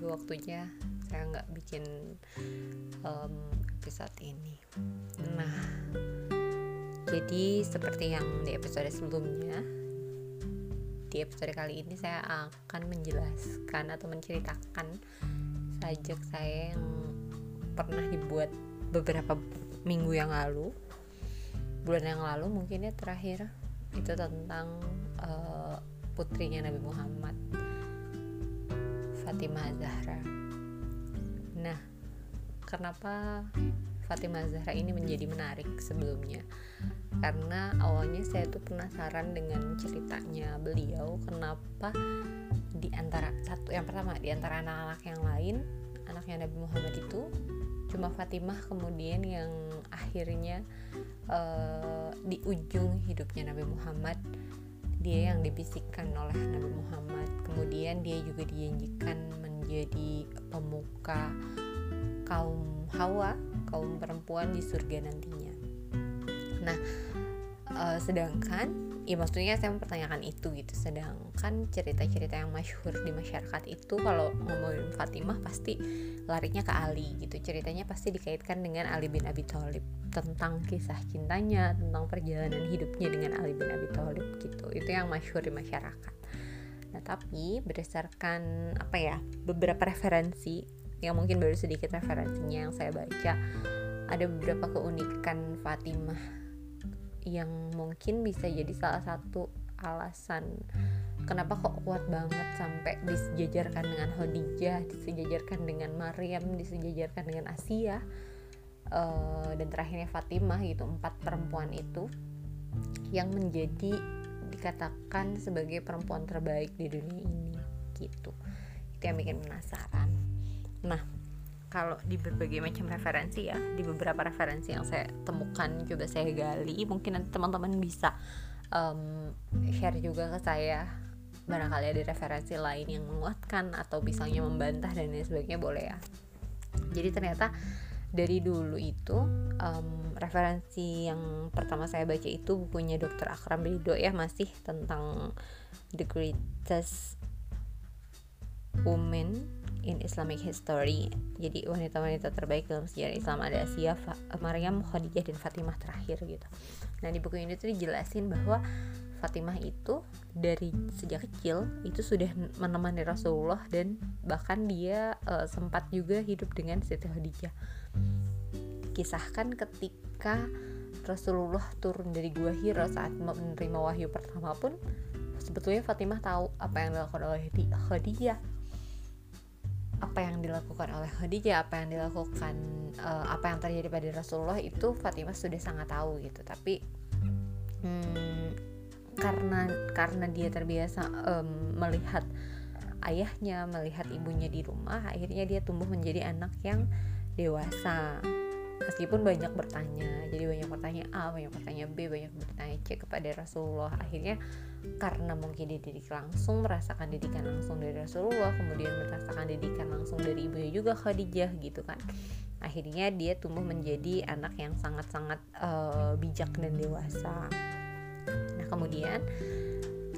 waktunya saya nggak bikin um, episode ini. Nah jadi seperti yang di episode sebelumnya di episode kali ini saya akan menjelaskan atau menceritakan sajak saya yang pernah dibuat beberapa minggu yang lalu. Bulan yang lalu mungkin ya terakhir itu tentang uh, putrinya Nabi Muhammad Fatimah Zahra. Nah kenapa Fatimah Zahra ini menjadi menarik sebelumnya. Karena awalnya saya tuh penasaran dengan ceritanya beliau kenapa di antara satu yang pertama di antara anak-anak yang lain anaknya Nabi Muhammad itu cuma Fatimah kemudian yang akhirnya uh, di ujung hidupnya Nabi Muhammad dia yang dibisikkan oleh Nabi Muhammad. Kemudian dia juga dijanjikan menjadi pemuka kaum Hawa kaum perempuan di surga nantinya. Nah uh, sedangkan ya maksudnya saya mempertanyakan itu gitu. Sedangkan cerita-cerita yang masyhur di masyarakat itu kalau ngomongin Fatimah pasti larinya ke Ali gitu. Ceritanya pasti dikaitkan dengan Ali bin Abi Thalib. Tentang kisah cintanya tentang perjalanan hidupnya dengan Ali bin Abi Thalib gitu. Itu yang masyhur di masyarakat. Nah tapi berdasarkan apa ya beberapa referensi yang mungkin baru sedikit referensinya yang saya baca ada beberapa keunikan Fatimah yang mungkin bisa jadi salah satu alasan kenapa kok kuat banget sampai disejajarkan dengan Khadijah, disejajarkan dengan Maryam, disejajarkan dengan Asia uh, dan terakhirnya Fatimah gitu empat perempuan itu yang menjadi dikatakan sebagai perempuan terbaik di dunia ini gitu. Itu yang bikin penasaran nah kalau di berbagai macam referensi ya di beberapa referensi yang saya temukan coba saya gali mungkin nanti teman-teman bisa um, share juga ke saya barangkali ada referensi lain yang menguatkan atau misalnya membantah dan lain sebagainya boleh ya jadi ternyata dari dulu itu um, referensi yang pertama saya baca itu bukunya Dr. Akram Ridho ya masih tentang the greatest woman in Islamic History. Jadi wanita-wanita terbaik dalam sejarah Islam ada Asia, Maryam, Khadijah dan Fatimah terakhir gitu. Nah di buku ini tuh dijelasin bahwa Fatimah itu dari sejak kecil itu sudah menemani Rasulullah dan bahkan dia uh, sempat juga hidup dengan Siti Khadijah. Kisahkan ketika Rasulullah turun dari gua Hira saat menerima wahyu pertama pun sebetulnya Fatimah tahu apa yang dilakukan oleh Khadijah apa yang dilakukan oleh Khadijah, apa yang dilakukan uh, apa yang terjadi pada Rasulullah itu Fatimah sudah sangat tahu gitu. Tapi hmm, karena karena dia terbiasa um, melihat ayahnya, melihat ibunya di rumah, akhirnya dia tumbuh menjadi anak yang dewasa meskipun banyak bertanya jadi banyak bertanya A banyak bertanya B banyak bertanya C kepada Rasulullah. Akhirnya karena mungkin dididik langsung merasakan didikan langsung dari Rasulullah kemudian merasakan didikan langsung dari ibunya juga Khadijah gitu kan. Akhirnya dia tumbuh menjadi anak yang sangat-sangat uh, bijak dan dewasa. Nah kemudian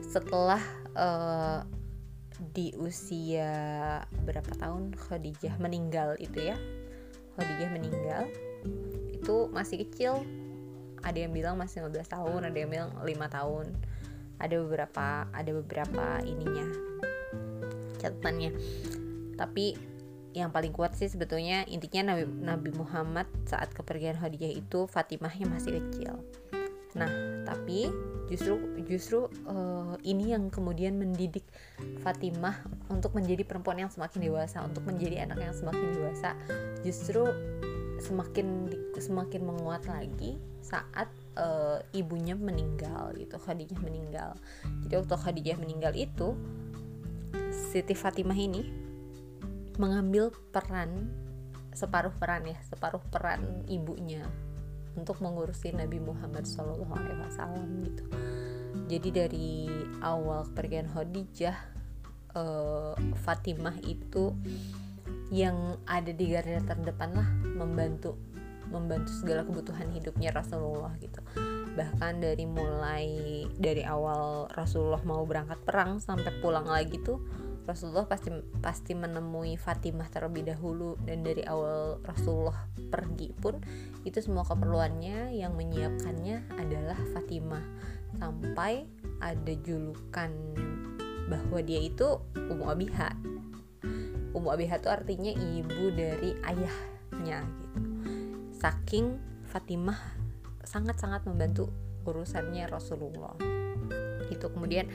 setelah uh, di usia berapa tahun Khadijah meninggal itu ya? Khadijah meninggal itu masih kecil. Ada yang bilang masih 15 tahun ada yang bilang 5 tahun. Ada beberapa ada beberapa ininya catatannya. Tapi yang paling kuat sih sebetulnya intinya Nabi, Nabi Muhammad saat kepergian Khadijah itu Fatimahnya masih kecil. Nah tapi justru justru uh, ini yang kemudian mendidik Fatimah untuk menjadi perempuan yang semakin dewasa untuk menjadi anak yang semakin dewasa. Justru semakin semakin menguat lagi saat uh, ibunya meninggal gitu Khadijah meninggal. Jadi waktu Khadijah meninggal itu Siti Fatimah ini mengambil peran separuh peran ya separuh peran ibunya untuk mengurusi Nabi Muhammad SAW gitu. Jadi dari awal kepergian Khadijah uh, Fatimah itu yang ada di garda terdepan lah membantu membantu segala kebutuhan hidupnya Rasulullah gitu. Bahkan dari mulai dari awal Rasulullah mau berangkat perang sampai pulang lagi tuh Rasulullah pasti pasti menemui Fatimah terlebih dahulu. Dan dari awal Rasulullah pergi pun itu semua keperluannya yang menyiapkannya adalah Fatimah. Sampai ada julukan bahwa dia itu Ummu Abiha Ummu Abiha itu artinya ibu dari ayahnya gitu. Saking Fatimah sangat-sangat membantu urusannya Rasulullah. Itu kemudian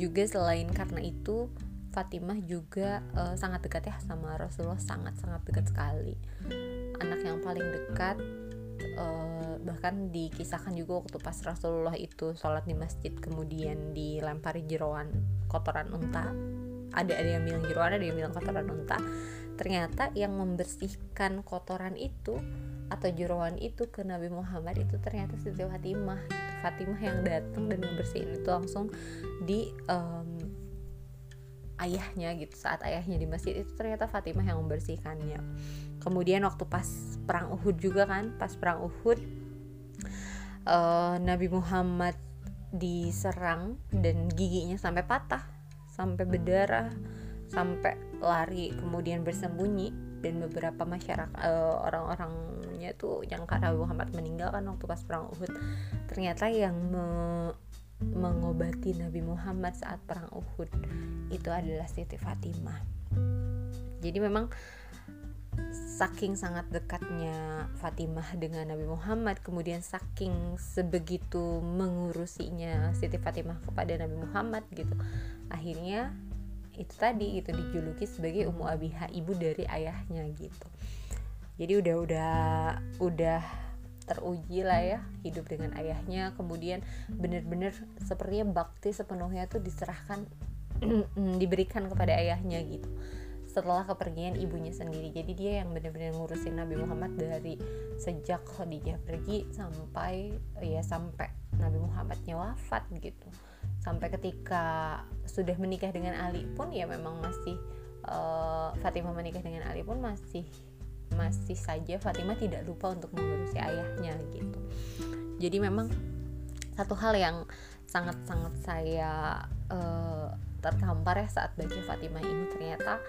juga selain karena itu Fatimah juga uh, sangat dekat ya sama Rasulullah sangat sangat dekat sekali. Anak yang paling dekat uh, bahkan dikisahkan juga waktu pas Rasulullah itu sholat di masjid kemudian dilempari jeroan kotoran unta ada ada yang bilang jeroan ada yang bilang kotoran unta ternyata yang membersihkan kotoran itu atau jeroan itu ke Nabi Muhammad itu ternyata Siti Fatimah. Fatimah yang datang dan membersihin itu langsung di um, ayahnya gitu. Saat ayahnya di masjid itu ternyata Fatimah yang membersihkannya. Kemudian waktu pas perang Uhud juga kan pas perang Uhud uh, Nabi Muhammad diserang dan giginya sampai patah sampai berdarah sampai lari kemudian bersembunyi dan beberapa masyarakat uh, orang-orangnya tuh yang karena Muhammad meninggal kan waktu pas perang Uhud ternyata yang me mengobati Nabi Muhammad saat perang Uhud itu adalah Siti Fatimah. Jadi memang saking sangat dekatnya Fatimah dengan Nabi Muhammad, kemudian saking sebegitu mengurusinya Siti Fatimah kepada Nabi Muhammad gitu. Akhirnya itu tadi itu dijuluki sebagai Ummu Abiha, ibu dari ayahnya gitu. Jadi udah udah udah teruji lah ya hidup dengan ayahnya kemudian benar-benar sepertinya bakti sepenuhnya tuh diserahkan diberikan kepada ayahnya gitu setelah kepergian ibunya sendiri. Jadi dia yang benar-benar ngurusin Nabi Muhammad dari sejak Khadijah pergi sampai ya sampai Nabi Muhammadnya wafat gitu. Sampai ketika sudah menikah dengan Ali pun ya memang masih uh, Fatimah menikah dengan Ali pun masih masih saja Fatimah tidak lupa untuk mengurusi ayahnya gitu. Jadi memang satu hal yang sangat-sangat saya uh, tertampar ya saat baca Fatimah ini. Ternyata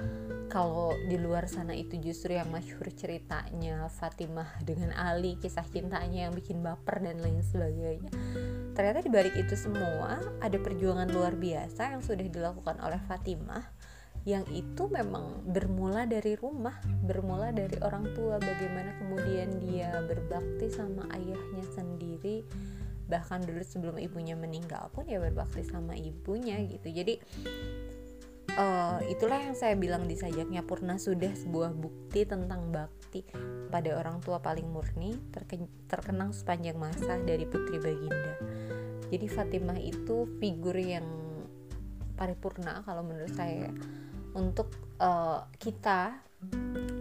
kalau di luar sana itu justru yang masyhur ceritanya Fatimah dengan Ali kisah cintanya yang bikin baper dan lain sebagainya. Ternyata di balik itu semua ada perjuangan luar biasa yang sudah dilakukan oleh Fatimah yang itu memang bermula dari rumah, bermula dari orang tua, bagaimana kemudian dia berbakti sama ayahnya sendiri, bahkan dulu sebelum ibunya meninggal pun ya berbakti sama ibunya gitu. Jadi uh, itulah yang saya bilang di sajaknya Purna sudah sebuah bukti tentang bakti pada orang tua paling murni terkenang sepanjang masa dari putri Baginda. Jadi Fatimah itu figur yang paripurna kalau menurut saya untuk uh, kita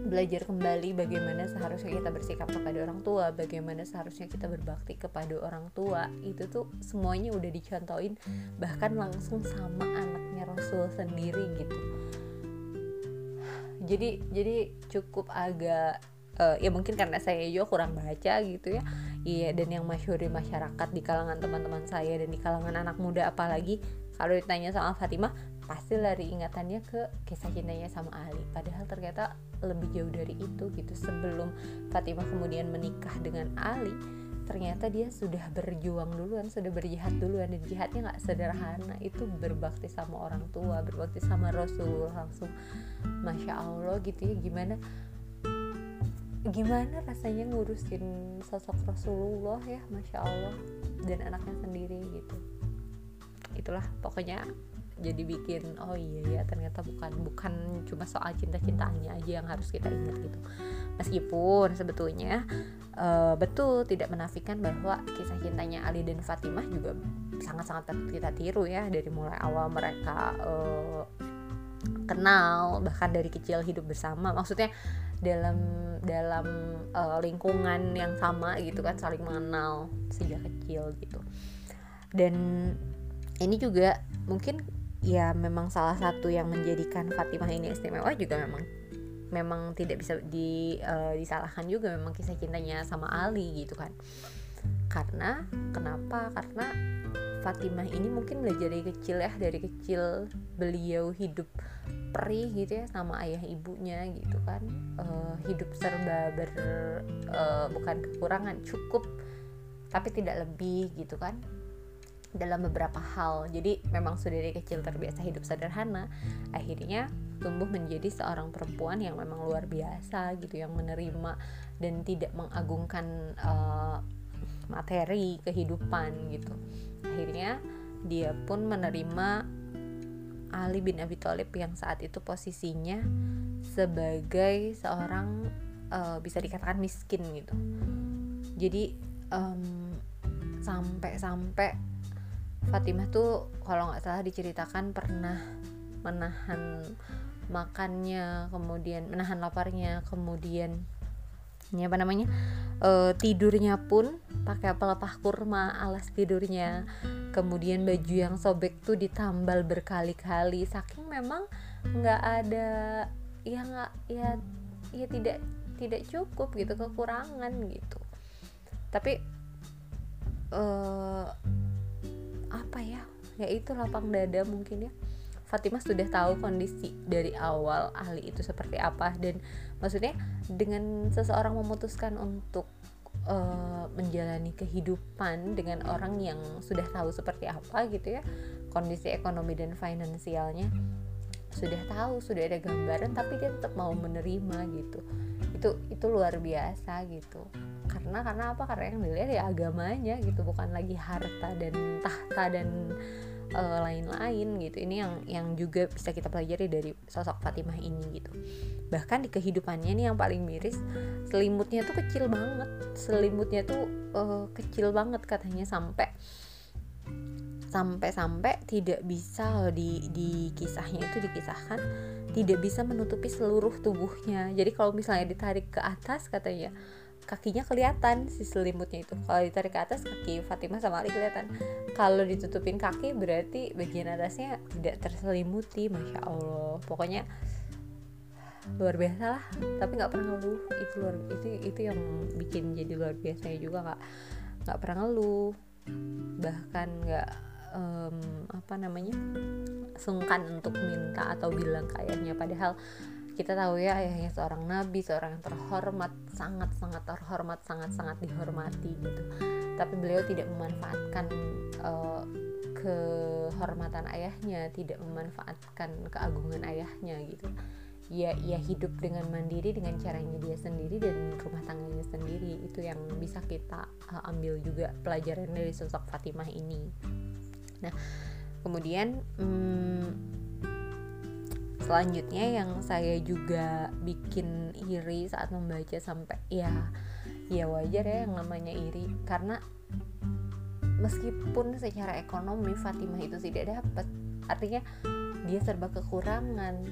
belajar kembali bagaimana seharusnya kita bersikap kepada orang tua, bagaimana seharusnya kita berbakti kepada orang tua. Itu tuh semuanya udah dicontohin bahkan langsung sama anaknya Rasul sendiri gitu. Jadi jadi cukup agak uh, ya mungkin karena saya juga kurang baca gitu ya. Iya dan yang masyhur di masyarakat di kalangan teman-teman saya dan di kalangan anak muda apalagi kalau ditanya sama Fatimah pasti lari ingatannya ke kisah cintanya sama Ali. Padahal ternyata lebih jauh dari itu gitu. Sebelum Fatimah kemudian menikah dengan Ali ternyata dia sudah berjuang duluan sudah berjihad duluan. Dan jihadnya nggak sederhana. Itu berbakti sama orang tua berbakti sama Rasul langsung. Masya Allah gitu ya gimana? Gimana rasanya ngurusin sosok Rasulullah ya? Masya Allah. Dan anaknya sendiri gitu. Itulah pokoknya jadi bikin oh iya ya ternyata bukan bukan cuma soal cinta-cintaannya aja yang harus kita ingat gitu. Meskipun sebetulnya uh, betul tidak menafikan bahwa kisah cintanya Ali dan Fatimah juga sangat-sangat kita tiru ya dari mulai awal mereka uh, kenal bahkan dari kecil hidup bersama. Maksudnya dalam dalam uh, lingkungan yang sama gitu kan saling mengenal sejak kecil gitu. Dan ini juga mungkin ya memang salah satu yang menjadikan Fatimah ini istimewa juga memang memang tidak bisa di, uh, disalahkan juga memang kisah cintanya sama Ali gitu kan. Karena kenapa? Karena Fatimah ini mungkin belajar dari kecil ya dari kecil beliau hidup perih gitu ya sama ayah ibunya gitu kan. Uh, hidup serba ber uh, bukan kekurangan cukup tapi tidak lebih gitu kan dalam beberapa hal jadi memang sudah dari kecil terbiasa hidup sederhana akhirnya tumbuh menjadi seorang perempuan yang memang luar biasa gitu yang menerima dan tidak mengagungkan uh, materi kehidupan gitu akhirnya dia pun menerima Ali bin Abi Thalib yang saat itu posisinya sebagai seorang uh, bisa dikatakan miskin gitu. Jadi um, sampai-sampai Fatimah tuh kalau nggak salah diceritakan pernah menahan makannya, kemudian menahan laparnya, kemudian ini apa namanya uh, tidurnya pun pakai pelepah kurma alas tidurnya. Kemudian baju yang sobek tuh ditambal berkali-kali. Saking memang nggak ada ya nggak ya ya tidak tidak cukup gitu kekurangan gitu. Tapi uh, apa ya ya itu lapang dada mungkin ya. Fatimah sudah tahu kondisi dari awal ahli itu seperti apa dan maksudnya dengan seseorang memutuskan untuk uh, menjalani kehidupan dengan orang yang sudah tahu seperti apa gitu ya kondisi ekonomi dan finansialnya sudah tahu sudah ada gambaran tapi dia tetap mau menerima gitu. Itu itu luar biasa gitu karena karena apa? Karena yang dilihat ya agamanya gitu bukan lagi harta dan tahta dan uh, lain-lain gitu. Ini yang yang juga bisa kita pelajari dari sosok Fatimah ini gitu. Bahkan di kehidupannya nih yang paling miris selimutnya tuh kecil banget. Selimutnya tuh uh, kecil banget katanya sampai sampai-sampai tidak bisa di di kisahnya itu dikisahkan tidak bisa menutupi seluruh tubuhnya. Jadi kalau misalnya ditarik ke atas katanya kakinya kelihatan si selimutnya itu. Kalau ditarik ke atas kaki Fatimah sama Ali kelihatan. Kalau ditutupin kaki berarti bagian atasnya tidak terselimuti masya Allah. Pokoknya luar biasa lah. Tapi nggak pernah ngeluh. Itu luar itu itu yang bikin jadi luar biasanya juga nggak nggak pernah ngeluh. Bahkan nggak um, apa namanya sungkan untuk minta atau bilang kayaknya padahal kita tahu ya ayahnya seorang nabi seorang yang terhormat sangat sangat terhormat sangat sangat dihormati gitu. Tapi beliau tidak memanfaatkan uh, kehormatan ayahnya tidak memanfaatkan keagungan ayahnya gitu. Ya ia hidup dengan mandiri dengan caranya dia sendiri dan rumah tangganya sendiri. Itu yang bisa kita uh, ambil juga pelajaran dari sosok Fatimah ini. Nah kemudian hmm, selanjutnya yang saya juga bikin iri saat membaca sampai ya ya wajar ya yang namanya iri. Karena meskipun secara ekonomi Fatimah itu tidak dapat artinya dia serba kekurangan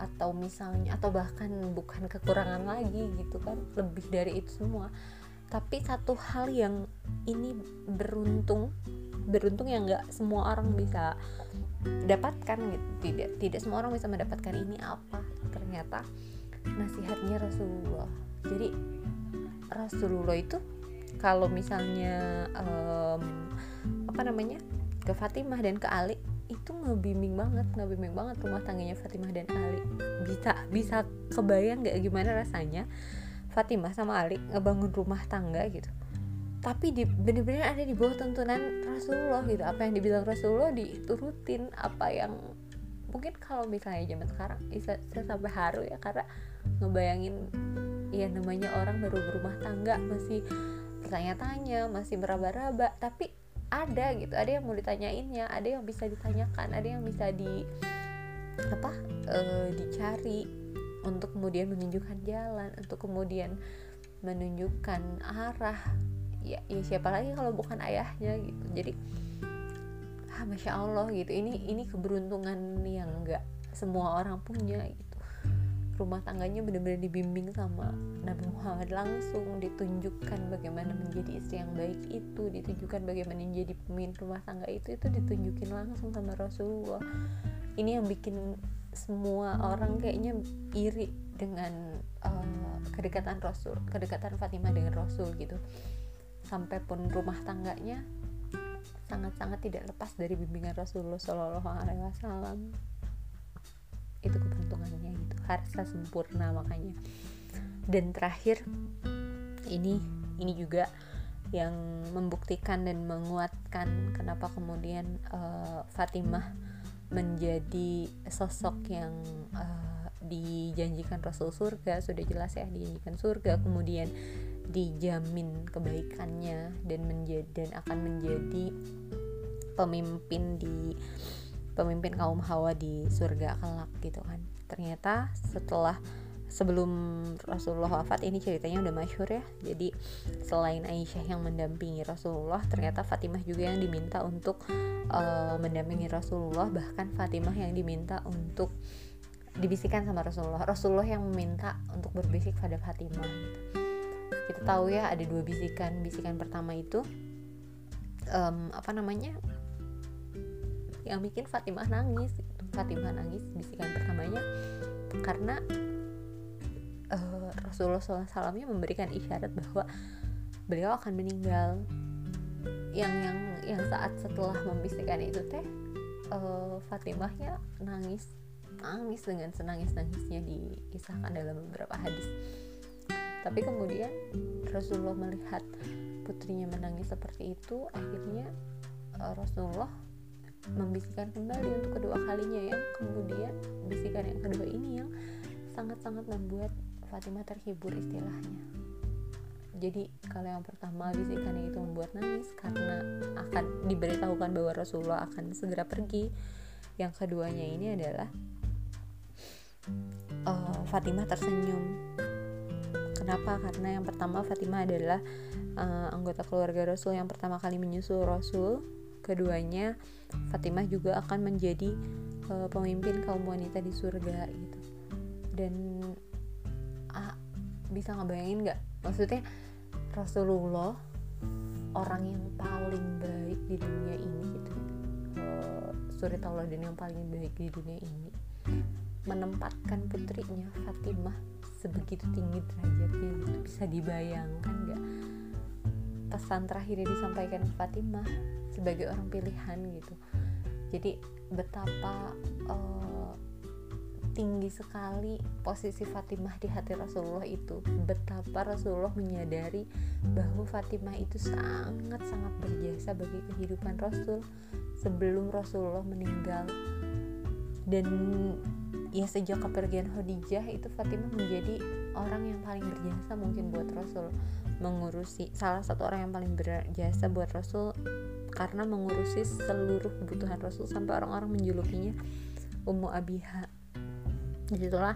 atau misalnya atau bahkan bukan kekurangan lagi gitu kan lebih dari itu semua. Tapi satu hal yang ini beruntung beruntung yang nggak semua orang bisa dapatkan gitu. Tidak tidak semua orang bisa mendapatkan ini apa. Ternyata nasihatnya Rasulullah. Jadi Rasulullah itu kalau misalnya um, apa namanya ke Fatimah dan ke Ali itu ngebimbing banget ngebimbing banget rumah tangganya Fatimah dan Ali. Bisa bisa kebayang nggak gimana rasanya Fatimah sama Ali ngebangun rumah tangga gitu tapi di bener-bener ada di bawah tuntunan Rasulullah gitu. Apa yang dibilang Rasulullah diturutin apa yang mungkin kalau misalnya zaman sekarang saya sampai haru ya karena ngebayangin ya namanya orang baru berumah tangga masih bertanya-tanya masih meraba-raba. Tapi ada gitu ada yang mau ditanyainnya ada yang bisa ditanyakan ada yang bisa di apa e, dicari untuk kemudian menunjukkan jalan untuk kemudian menunjukkan arah ya, ya siapa lagi kalau bukan ayahnya gitu. Jadi ah masya allah gitu. Ini ini keberuntungan yang nggak semua orang punya gitu. Rumah tangganya benar-benar dibimbing sama Nabi Muhammad langsung ditunjukkan bagaimana menjadi istri yang baik itu ditunjukkan bagaimana menjadi pemimpin rumah tangga itu itu ditunjukin langsung sama Rasulullah. Ini yang bikin semua orang kayaknya iri dengan uh, kedekatan Rasul kedekatan Fatimah dengan Rasul gitu sampai pun rumah tangganya sangat-sangat tidak lepas dari bimbingan Rasulullah Shallallahu Alaihi Wasallam. Itu keberuntungannya gitu. Harsa sempurna makanya. Dan terakhir ini ini juga yang membuktikan dan menguatkan kenapa kemudian uh, Fatimah menjadi sosok yang uh, dijanjikan Rasul surga. Sudah jelas ya dijanjikan surga. Kemudian dijamin kebaikannya dan menjadi dan akan menjadi pemimpin di pemimpin kaum Hawa di surga kelak gitu kan. Ternyata setelah sebelum Rasulullah wafat ini ceritanya udah masyhur ya. Jadi selain Aisyah yang mendampingi Rasulullah ternyata Fatimah juga yang diminta untuk uh, mendampingi Rasulullah. Bahkan Fatimah yang diminta untuk dibisikkan sama Rasulullah. Rasulullah yang meminta untuk berbisik pada Fatimah gitu kita tahu ya ada dua bisikan. Bisikan pertama itu um, apa namanya yang bikin Fatimah nangis. Fatimah nangis bisikan pertamanya. Karena uh, Rasulullah SAW memberikan isyarat bahwa beliau akan meninggal. Yang yang yang saat setelah membisikkan itu teh uh, Fatimahnya nangis nangis dengan senangis nangisnya dikisahkan dalam beberapa hadis tapi kemudian Rasulullah melihat putrinya menangis seperti itu akhirnya uh, Rasulullah membisikkan kembali untuk kedua kalinya yang kemudian bisikan yang kedua ini yang sangat-sangat membuat Fatimah terhibur istilahnya. Jadi kalau yang pertama bisikannya itu membuat nangis karena akan diberitahukan bahwa Rasulullah akan segera pergi. Yang keduanya ini adalah uh, Fatimah tersenyum Kenapa? Karena yang pertama Fatimah adalah uh, anggota keluarga Rasul yang pertama kali menyusul Rasul. Keduanya Fatimah juga akan menjadi uh, pemimpin kaum wanita di surga gitu. Dan ah, bisa ngebayangin nggak? Maksudnya Rasulullah orang yang paling baik di dunia ini gitu. Uh, suri dan yang paling baik di dunia ini menempatkan putrinya Fatimah sebegitu tinggi derajatnya. Itu bisa dibayangkan nggak? Pesan terakhir yang disampaikan Fatimah sebagai orang pilihan gitu. Jadi betapa uh, tinggi sekali posisi Fatimah di hati Rasulullah itu. Betapa Rasulullah menyadari bahwa Fatimah itu sangat-sangat berjasa bagi kehidupan Rasul sebelum Rasulullah meninggal. Dan ya sejak kepergian Khadijah itu Fatimah menjadi orang yang paling berjasa mungkin buat Rasul mengurusi salah satu orang yang paling berjasa buat Rasul karena mengurusi seluruh kebutuhan Rasul sampai orang-orang menjulukinya Ummu Abiha. Di situlah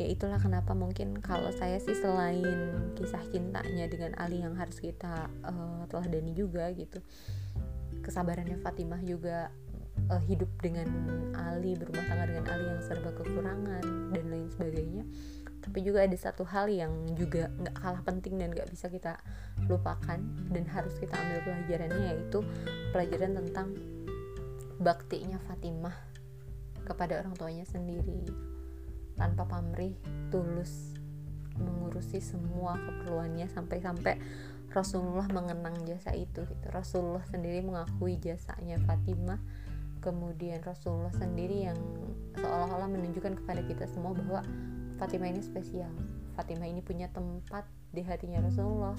ya itulah kenapa mungkin kalau saya sih selain kisah cintanya dengan Ali yang harus kita uh, teladani juga gitu kesabarannya Fatimah juga uh, hidup dengan Ali berumah tangga dengan Ali yang serba kekurangan dan lain sebagainya tapi juga ada satu hal yang juga nggak kalah penting dan nggak bisa kita lupakan dan harus kita ambil pelajarannya yaitu pelajaran tentang baktinya Fatimah kepada orang tuanya sendiri tanpa pamrih tulus mengurusi semua keperluannya sampai-sampai Rasulullah mengenang jasa itu gitu. Rasulullah sendiri mengakui jasanya Fatimah kemudian Rasulullah sendiri yang seolah-olah menunjukkan kepada kita semua bahwa Fatimah ini spesial. Fatimah ini punya tempat di hatinya Rasulullah.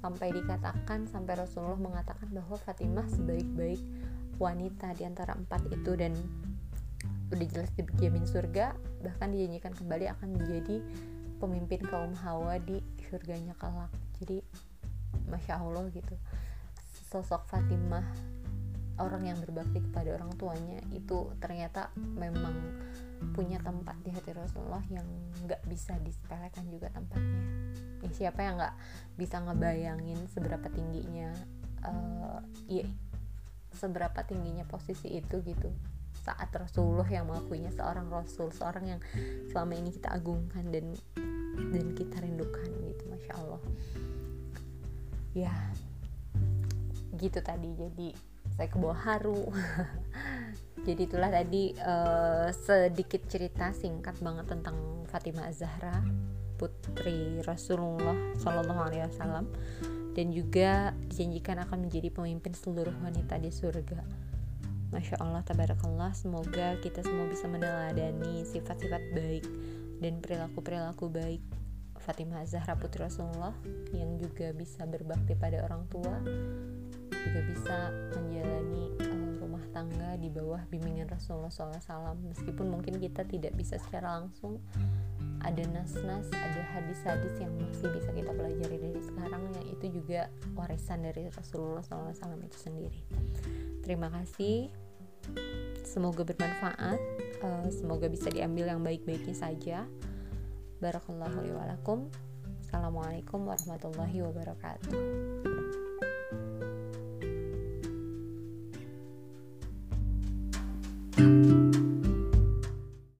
Sampai dikatakan sampai Rasulullah mengatakan bahwa Fatimah sebaik-baik wanita di antara empat itu dan udah jelas dijamin surga bahkan dijanjikan kembali akan menjadi pemimpin kaum Hawa di surganya kelak. Jadi masya Allah gitu. Sosok Fatimah orang yang berbakti kepada orang tuanya itu ternyata memang punya tempat di hati Rasulullah yang nggak bisa disepelekan juga tempatnya. Ya siapa yang nggak bisa ngebayangin seberapa tingginya uh, ya seberapa tingginya posisi itu gitu. Saat Rasulullah yang mengakuinya seorang Rasul seorang yang selama ini kita agungkan dan dan kita rindukan gitu masya Allah. Ya gitu tadi. Jadi saya ke haru jadi itulah tadi uh, sedikit cerita singkat banget tentang Fatimah Zahra putri Rasulullah Shallallahu Alaihi Wasallam dan juga dijanjikan akan menjadi pemimpin seluruh wanita di surga. Masya Allah, tabarakallah. Semoga kita semua bisa meneladani sifat-sifat baik dan perilaku-perilaku baik Fatimah Zahra Putri Rasulullah yang juga bisa berbakti pada orang tua, juga bisa menjalani uh, rumah tangga di bawah bimbingan Rasulullah SAW. Meskipun mungkin kita tidak bisa secara langsung, ada nas-nas, ada hadis-hadis yang masih bisa kita pelajari dari sekarang yang itu juga warisan dari Rasulullah SAW itu sendiri. Terima kasih. Semoga bermanfaat. Uh, semoga bisa diambil yang baik-baiknya saja. Barakallahu Assalamualaikum warahmatullahi wabarakatuh.